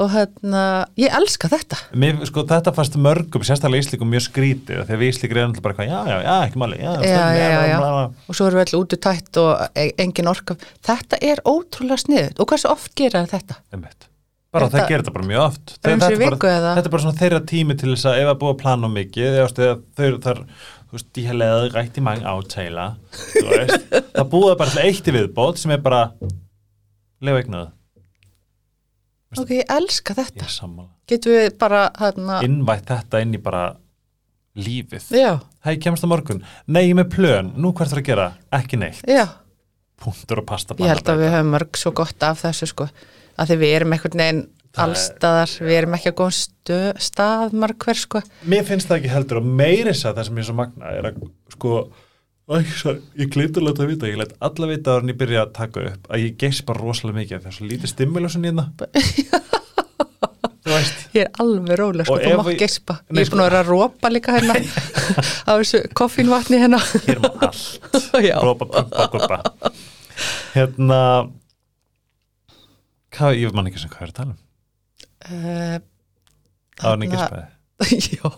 og hérna, ég elska þetta Mér, sko, þetta fannst mörgum, sérstaklega íslíkum mjög skrítið að við íslíkur erum alltaf bara já, já, já, ekki máli, já, já, já, já, og svo erum við allir út í tætt og e- engin orka þetta er ótrúlega sniðut og hversu oft gera þetta? Einmitt. bara það gerir þetta bara mjög oft Þetta- er bara, eða? þetta er bara svona þeirra tími til þess að ef að búa að plana mikið þau þar veist, de har lavet rigtig mange aftaler það búið bara til eitt í viðbót sem er bara lefa eignað, Ok, ég elska ég þetta er sammála. Getum við bara hérna, innvætt þetta inn í bara lífið, já, hei, kemst það morgun. Nei, ég er með plön, nú hvað er að gera? Ekki neitt, já. Punktur og pasta ég held að við höfum mörg svo gott af þessu sko, að því við erum einhvern veginn allstaðar, við erum ekki að góðum stö, stað marg hver sko. Mér finnst það ekki heldur og meiri þess að það sem ég er svo magna er að sko ég gleytur að láta að vita, ég læt alla vita ára en ég byrja að taka upp að ég geist bara rosalega mikið að það er svo lítið stimulation í hérna. [LAUGHS] Veist. Ég er alveg róleg sko, þú mátt Nei, ég er sko- búin að vera að rópa líka hérna [LAUGHS] á þessu koffínvatni hérna. Hér má allt. [LAUGHS] Já, rópa, pumpa, guppa hérna hvað, ég man ekki sem hvað er að tala um uh, á henni Þarna- gespaði [LAUGHS] Já,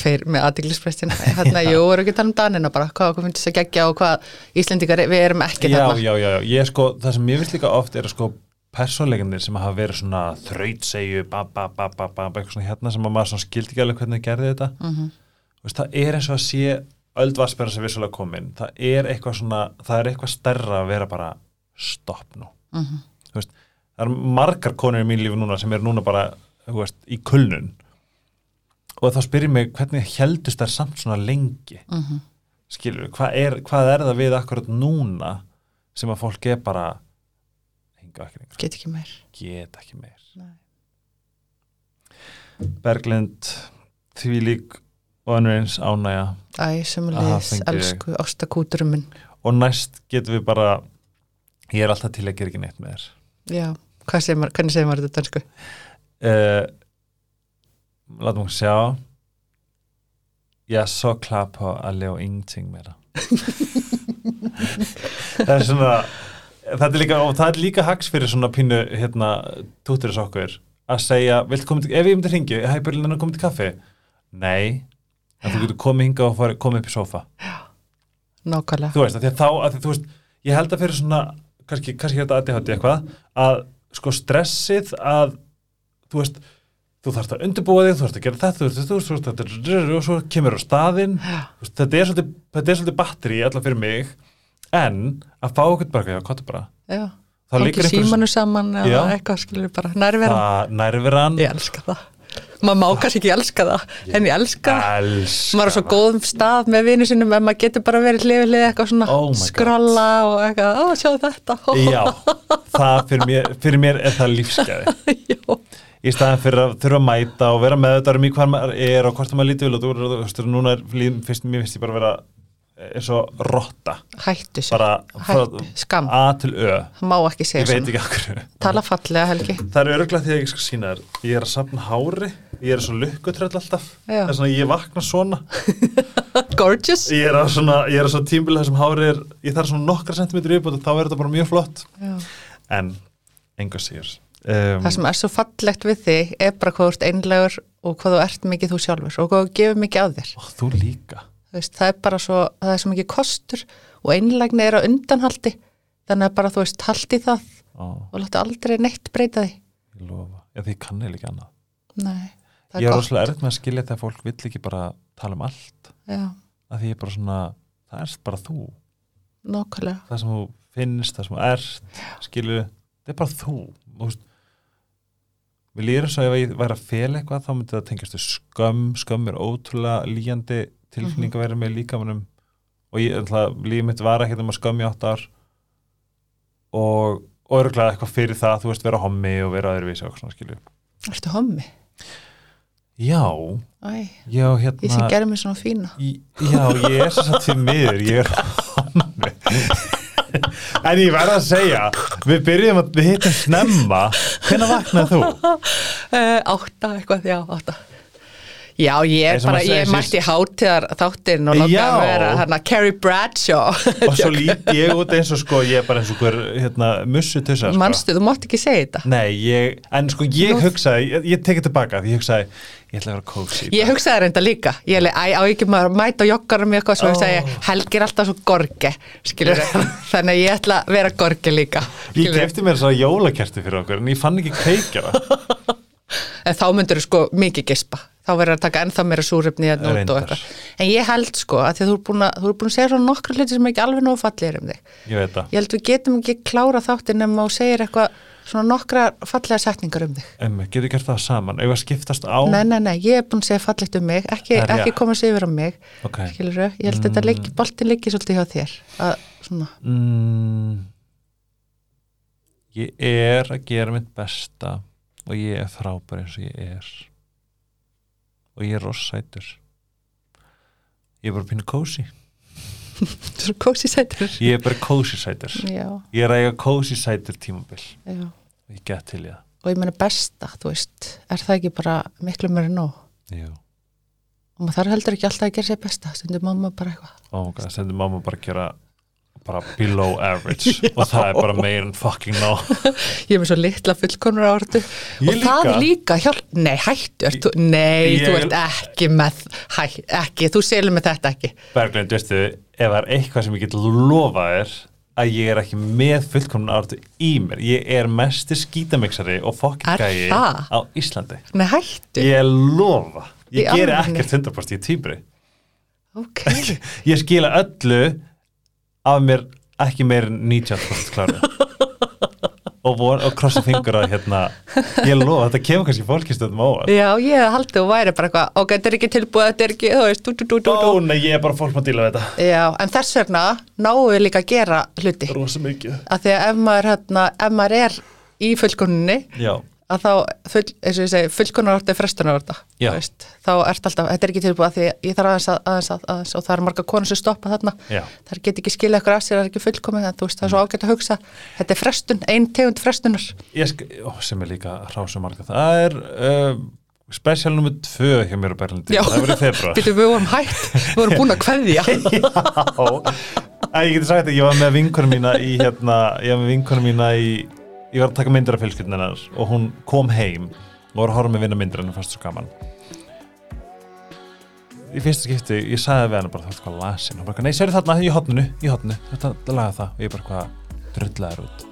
tveir með aðdeglisprestin hérna, jú, erum ekki að tala um Danina bara hvað okkur finnst þess að gegja og hvað Íslendingar við erum ekki já, þarna. já, já, já, ég sko, það sem ég finnst líka oft er að sko persónleikarnir sem hafa verið svona þrautsegju, ba, ba, ba, ba, ba, eitthvað svona hérna sem að maður svona skildi ekki alveg hvernig þau gerði þetta. Mhm. Þú veist, það er eins og að sé öldvarsperra sem vissulega komin, það er eitthvað svona það er eitthvað stærra að vera bara stopp nú. Mhm. Þú veist, það er margar konur í mín lífi núna sem er núna bara veist, í kulnun. Og þá spyrir mig hvernig heldust þær samt svona lengi? Mhm. skilur, hvað er, hvað er það við akkurat núna sem að fólk er bara hinga ekki lengur, get ekki meir. Get ekki meir. Berglind Þvílík og önnur eins ánægja. Æ, ég. elsku ástakúturum og næst getum við bara ég er alltaf til að gera ekki neitt með þér. Já, maður, hvernig segir maður þetta dansku? uh, látum okkur sjá. Ég er så klar på að lave ingenting með það. [LAUGHS] Það er svona það er líka, og það er líka hags fyrir svona pínu hérna, túturis okkur að segja, viltu koma til, ef ég myndi hringi hei, byrjun að koma til kaffi? Nei, en þú getur komið hinga og komið upp í sófa. Nákvæmlega. Þú veist, að að þá, að þú veist ég held að fyrir svona, kannski, kannski þetta aðdihandi eitthvað, að sko stressið að þú veist, þú þarfst að undirbúa þig, þú þarfst að gera þetta, þú þú veist, þetta og svo kemur á staðinn, þetta er svolítið, svolítið batteri allar fyrir mig, en að fá okkur bara, já, hvað er bara, Já, þá liggur ekki símanu saman eða eitthvað skilur bara. Nærvera það nærveran, Ég elska það Maður má kannski ekki elska það en ég elska maður er á svo góðum stað með vinu sinum en maður getur bara verið hlifið hlið eitthvað svona Oh skrolla og eitthvað, ó, sjáðu þetta já, það fyrir mér, fyrir mér er það lífsgæði í staðan fyrir að þurfa að mæta og vera með þetta um í hvað maður er og hvort maður lítið vil og þú veist, núna er fyrst, mér finnst ég bara vera eins og rotta. Hættu sér, hættu, skam A til Ö, má ekki ég segja veit svona. ekki akkur Tala fallega Helgi. Það er örgulega því að ég skal sína þér. Ég er að safna hári, ég er svo lukkutröll alltaf. Er svona, ég vakna svona. [LAUGHS] Gorgeous. Ég er að svona, ég er að svona tímbil þessum hári er, ég þarf svona nokkra sentimetri og þá er þetta bara mjög flott. Já. en, enga sigur um, Það sem er svo fallegt við þig er bara hvað þú ert einlegur og hvað þú ert mikið þú sjálfur og hvað þú gefur mikið af þér. Ó, þú líka veist, það er bara svo, það er svo mikið kostur og einlægni er á undanhaldi. Þannig að bara þú veist, haldi það ó, og láttu aldrei neitt breyta því. Ég lofa, því ég kann eða ekki annað. Nei, það ég er rosalega erfitt með að skilja þegar fólk vill ekki bara tala um allt. Já, að því ég er bara svona, það er bara þú. Nákvæmlega. Það sem þú finnst, það sem þú ert skilur, það er bara þú. Og við líður eins og ef ég væri að fela eitthvað þá myndi það tengjast skömm, skömm er ótrúlega líjandi tilfinning að vera með líkamannum og ég, ætla, lífið mitt var ekki um að skömm í átt ár. Og örgulega eitthvað fyrir það, þú veist, vera hommi og vera öðruvísi og svona skilju Ertu hommi? já, Æ, já, hérna ég sem gerði mig svona fína. Í- Já, ég er svo satt því miður, ég er hommi. En ég verð að segja, við byrjum að við hittum snemma, hvenær vaknaði þú? uh, [LAUGHS] Átta eitthvað, já, átta Já, ég er bara, ég mætti hátíðar þáttinn og langaði Já. að vera hérna Carrie Bradshaw. [LAUGHS] Og svo lít ég út eins og sko ég er bara eins og hver hérna, mussu tussa sko. Manstu, þú mátt ekki segja þetta. Nei, ég, en sko ég Nú- hugsaði, ég, ég tekið tilbaka því ég hugsaði, ég ætla að vera í Ég hugsaði reynda líka, ég leið, á ekki maður að mæta og joggar um eitthvað, Ó. hugsaði ég, Helgi er alltaf svo gorge, skilur [LAUGHS] þannig að ég ætla að vera gorge líka, Ég skilurðu. kefti mér svo jólakerti fyrir okkur en ég fann ekki kveikjara. [LAUGHS] En þá myndur þú sko mikið gispa, þá verður að taka ennþá meira súrefni hérna en ég held sko að að þú er búin að, er búin að segja svona nokkra hluti sem ekki alveg nógu fallegir um þig, Ég ég held við getum ekki klára þáttir nema og segir eitthvað svona nokkra fallega setningar um þig. Emmi, getur gert það saman, ef að skiptast á Nei, nei, nei, ég er búin að segja fallegt um mig, ekki, ekki rétt. koma sér yfir á mig, Ok. skilur ég held að þetta leik, boltin liggi svolítið hjá þér, að svona, mm, Ég er að gera mitt besta og ég er frábær eins og ég er og ég er rossætur Ég er bara pínu cozy svo kósi sætur. Ég er bara cozy sætur Já, Ég er að eiga cozy sætur tímabil já. og ég get til það Og ég meina besta, þú veist, er það ekki bara miklu mér nóg? Jú. Og maður þarf heldur ekki alltaf að gera sér besta, stundur mamma bara eitthvað. sendur mamma bara að gera bara below average. Og það er bara meir en fucking no [LAUGHS] Ég er með svo litla fullkonur áratu Ég og það líka. líka hjálp, nei hættu, þú, nei Ég- þú ert ekki með, hæ, ekki, þú selur með þetta ekki. Berglind, veistu, ef það er eitthvað sem ég get lofað þér að ég er ekki með fullkomna áratu í mér. Ég er mesti skítamixari og fucking gæi á Íslandi. Nei hættu, ég lofa, ég alvörunni? ekkert 100% í týpri ok. [LAUGHS] ég skila öllu af mér ekki meir en 90% kláru [LAUGHS] og, vor, og krossa fingur að hérna ég lofa, þetta kemur kannski fólki stöðum á Já, ég haldið og væri bara eitthvað, ok, þetta er ekki tilbúið, þetta er ekki, þú veist, tú, tú, tú. Ó, nei, ég er bara fólk maður að díla við þetta. Já, en þess vegna náum við líka að gera hluti. Rosa mikið. Af því að ef maður, hérna, ef maður er í fullkoninni, Já, að þá, full, eins og ég segi, fullkonarorta er veist, þá ert alltaf, þetta er ekki tilbúið að því ég þarf aðeins að, aðeins að, aðeins og það er marga konur sem stoppa þarna, já, það get ekki skilja ykkur af sér, það er ekki fullkomið, þú veist, það er svo ágætt að hugsa, þetta er frestun, ein tegund frestunar, ég ó, sem er líka rásum marga. Það er uh, special nummer 2 hjá mér á Berlindi, Já. það verið februar getur við vorum hægt, við vorum búin að kveðja, [LAUGHS] Já, Æ, ég geti sagt að ég var með vinkunum mína í hérna, ég var með vinkunum mína í ég var að taka myndir af fjölskyldinnar og hún kom heim. Og var að horfa með vinna myndir henni fannst svo gaman. Í fyrsta skipti, ég sagði við henni bara þú ert hvað lasin, hún bara, nei, sérðu þarna í hotninu í hotninu, þetta er laga það. Og ég bara hvað, drullaður út.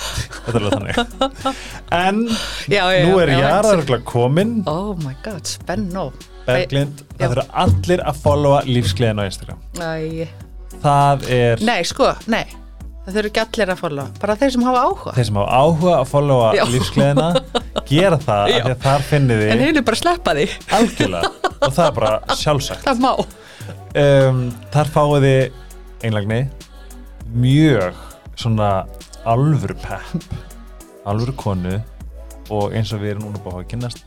Þetta er alveg þannig. En já, já, nú er Jara komin. Oh my god, spennó, Berglind, Já. það þurfa allir að followa lífsgleðin á Instagram. Æ, það er nei, sko, nei, það þurfi ekki allir að followa, bara þeir sem hafa áhuga, þeir sem hafa áhuga að followa lífsgleðina [LAUGHS] gera það, af því að þar finnið en þið heilur bara sleppa því, algjörlega. Og það er bara sjálfsagt. Það má, um, þar fáið þið einlagni mjög svona alvöru pepp. Alvöru konu. Og eins og við erum núna búið að kynast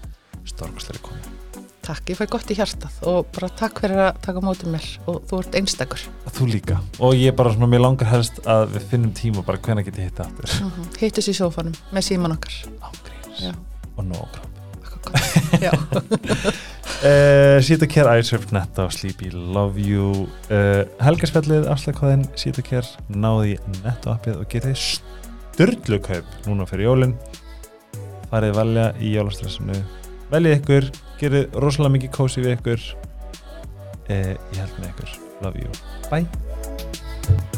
storkastlega konu takk, ég fæ gott í hjartað og bara takk fyrir að taka á móti mér og þú ert einstakur, þú líka. Og ég bara svona, mér langar helst að við finnum tíma bara hvenær get ég hitta aftur. Mm hittus í sófanum með síman okkar, ágríns já, og nóg eitthvað gott, já, Uh, [LAUGHS] Sita Care iSurf Netta og Sleepy Love You. Uh, Helgarspjallið, afslæðkvæðin Sita Care, náði Netta appið og getið styrlu kaup núna fyrir jólin. Farið velja í jólastressinu. Veljið ykkur, gerði rosalega mikið kósi við ykkur. Eh, ég held með ykkur, love you, bye.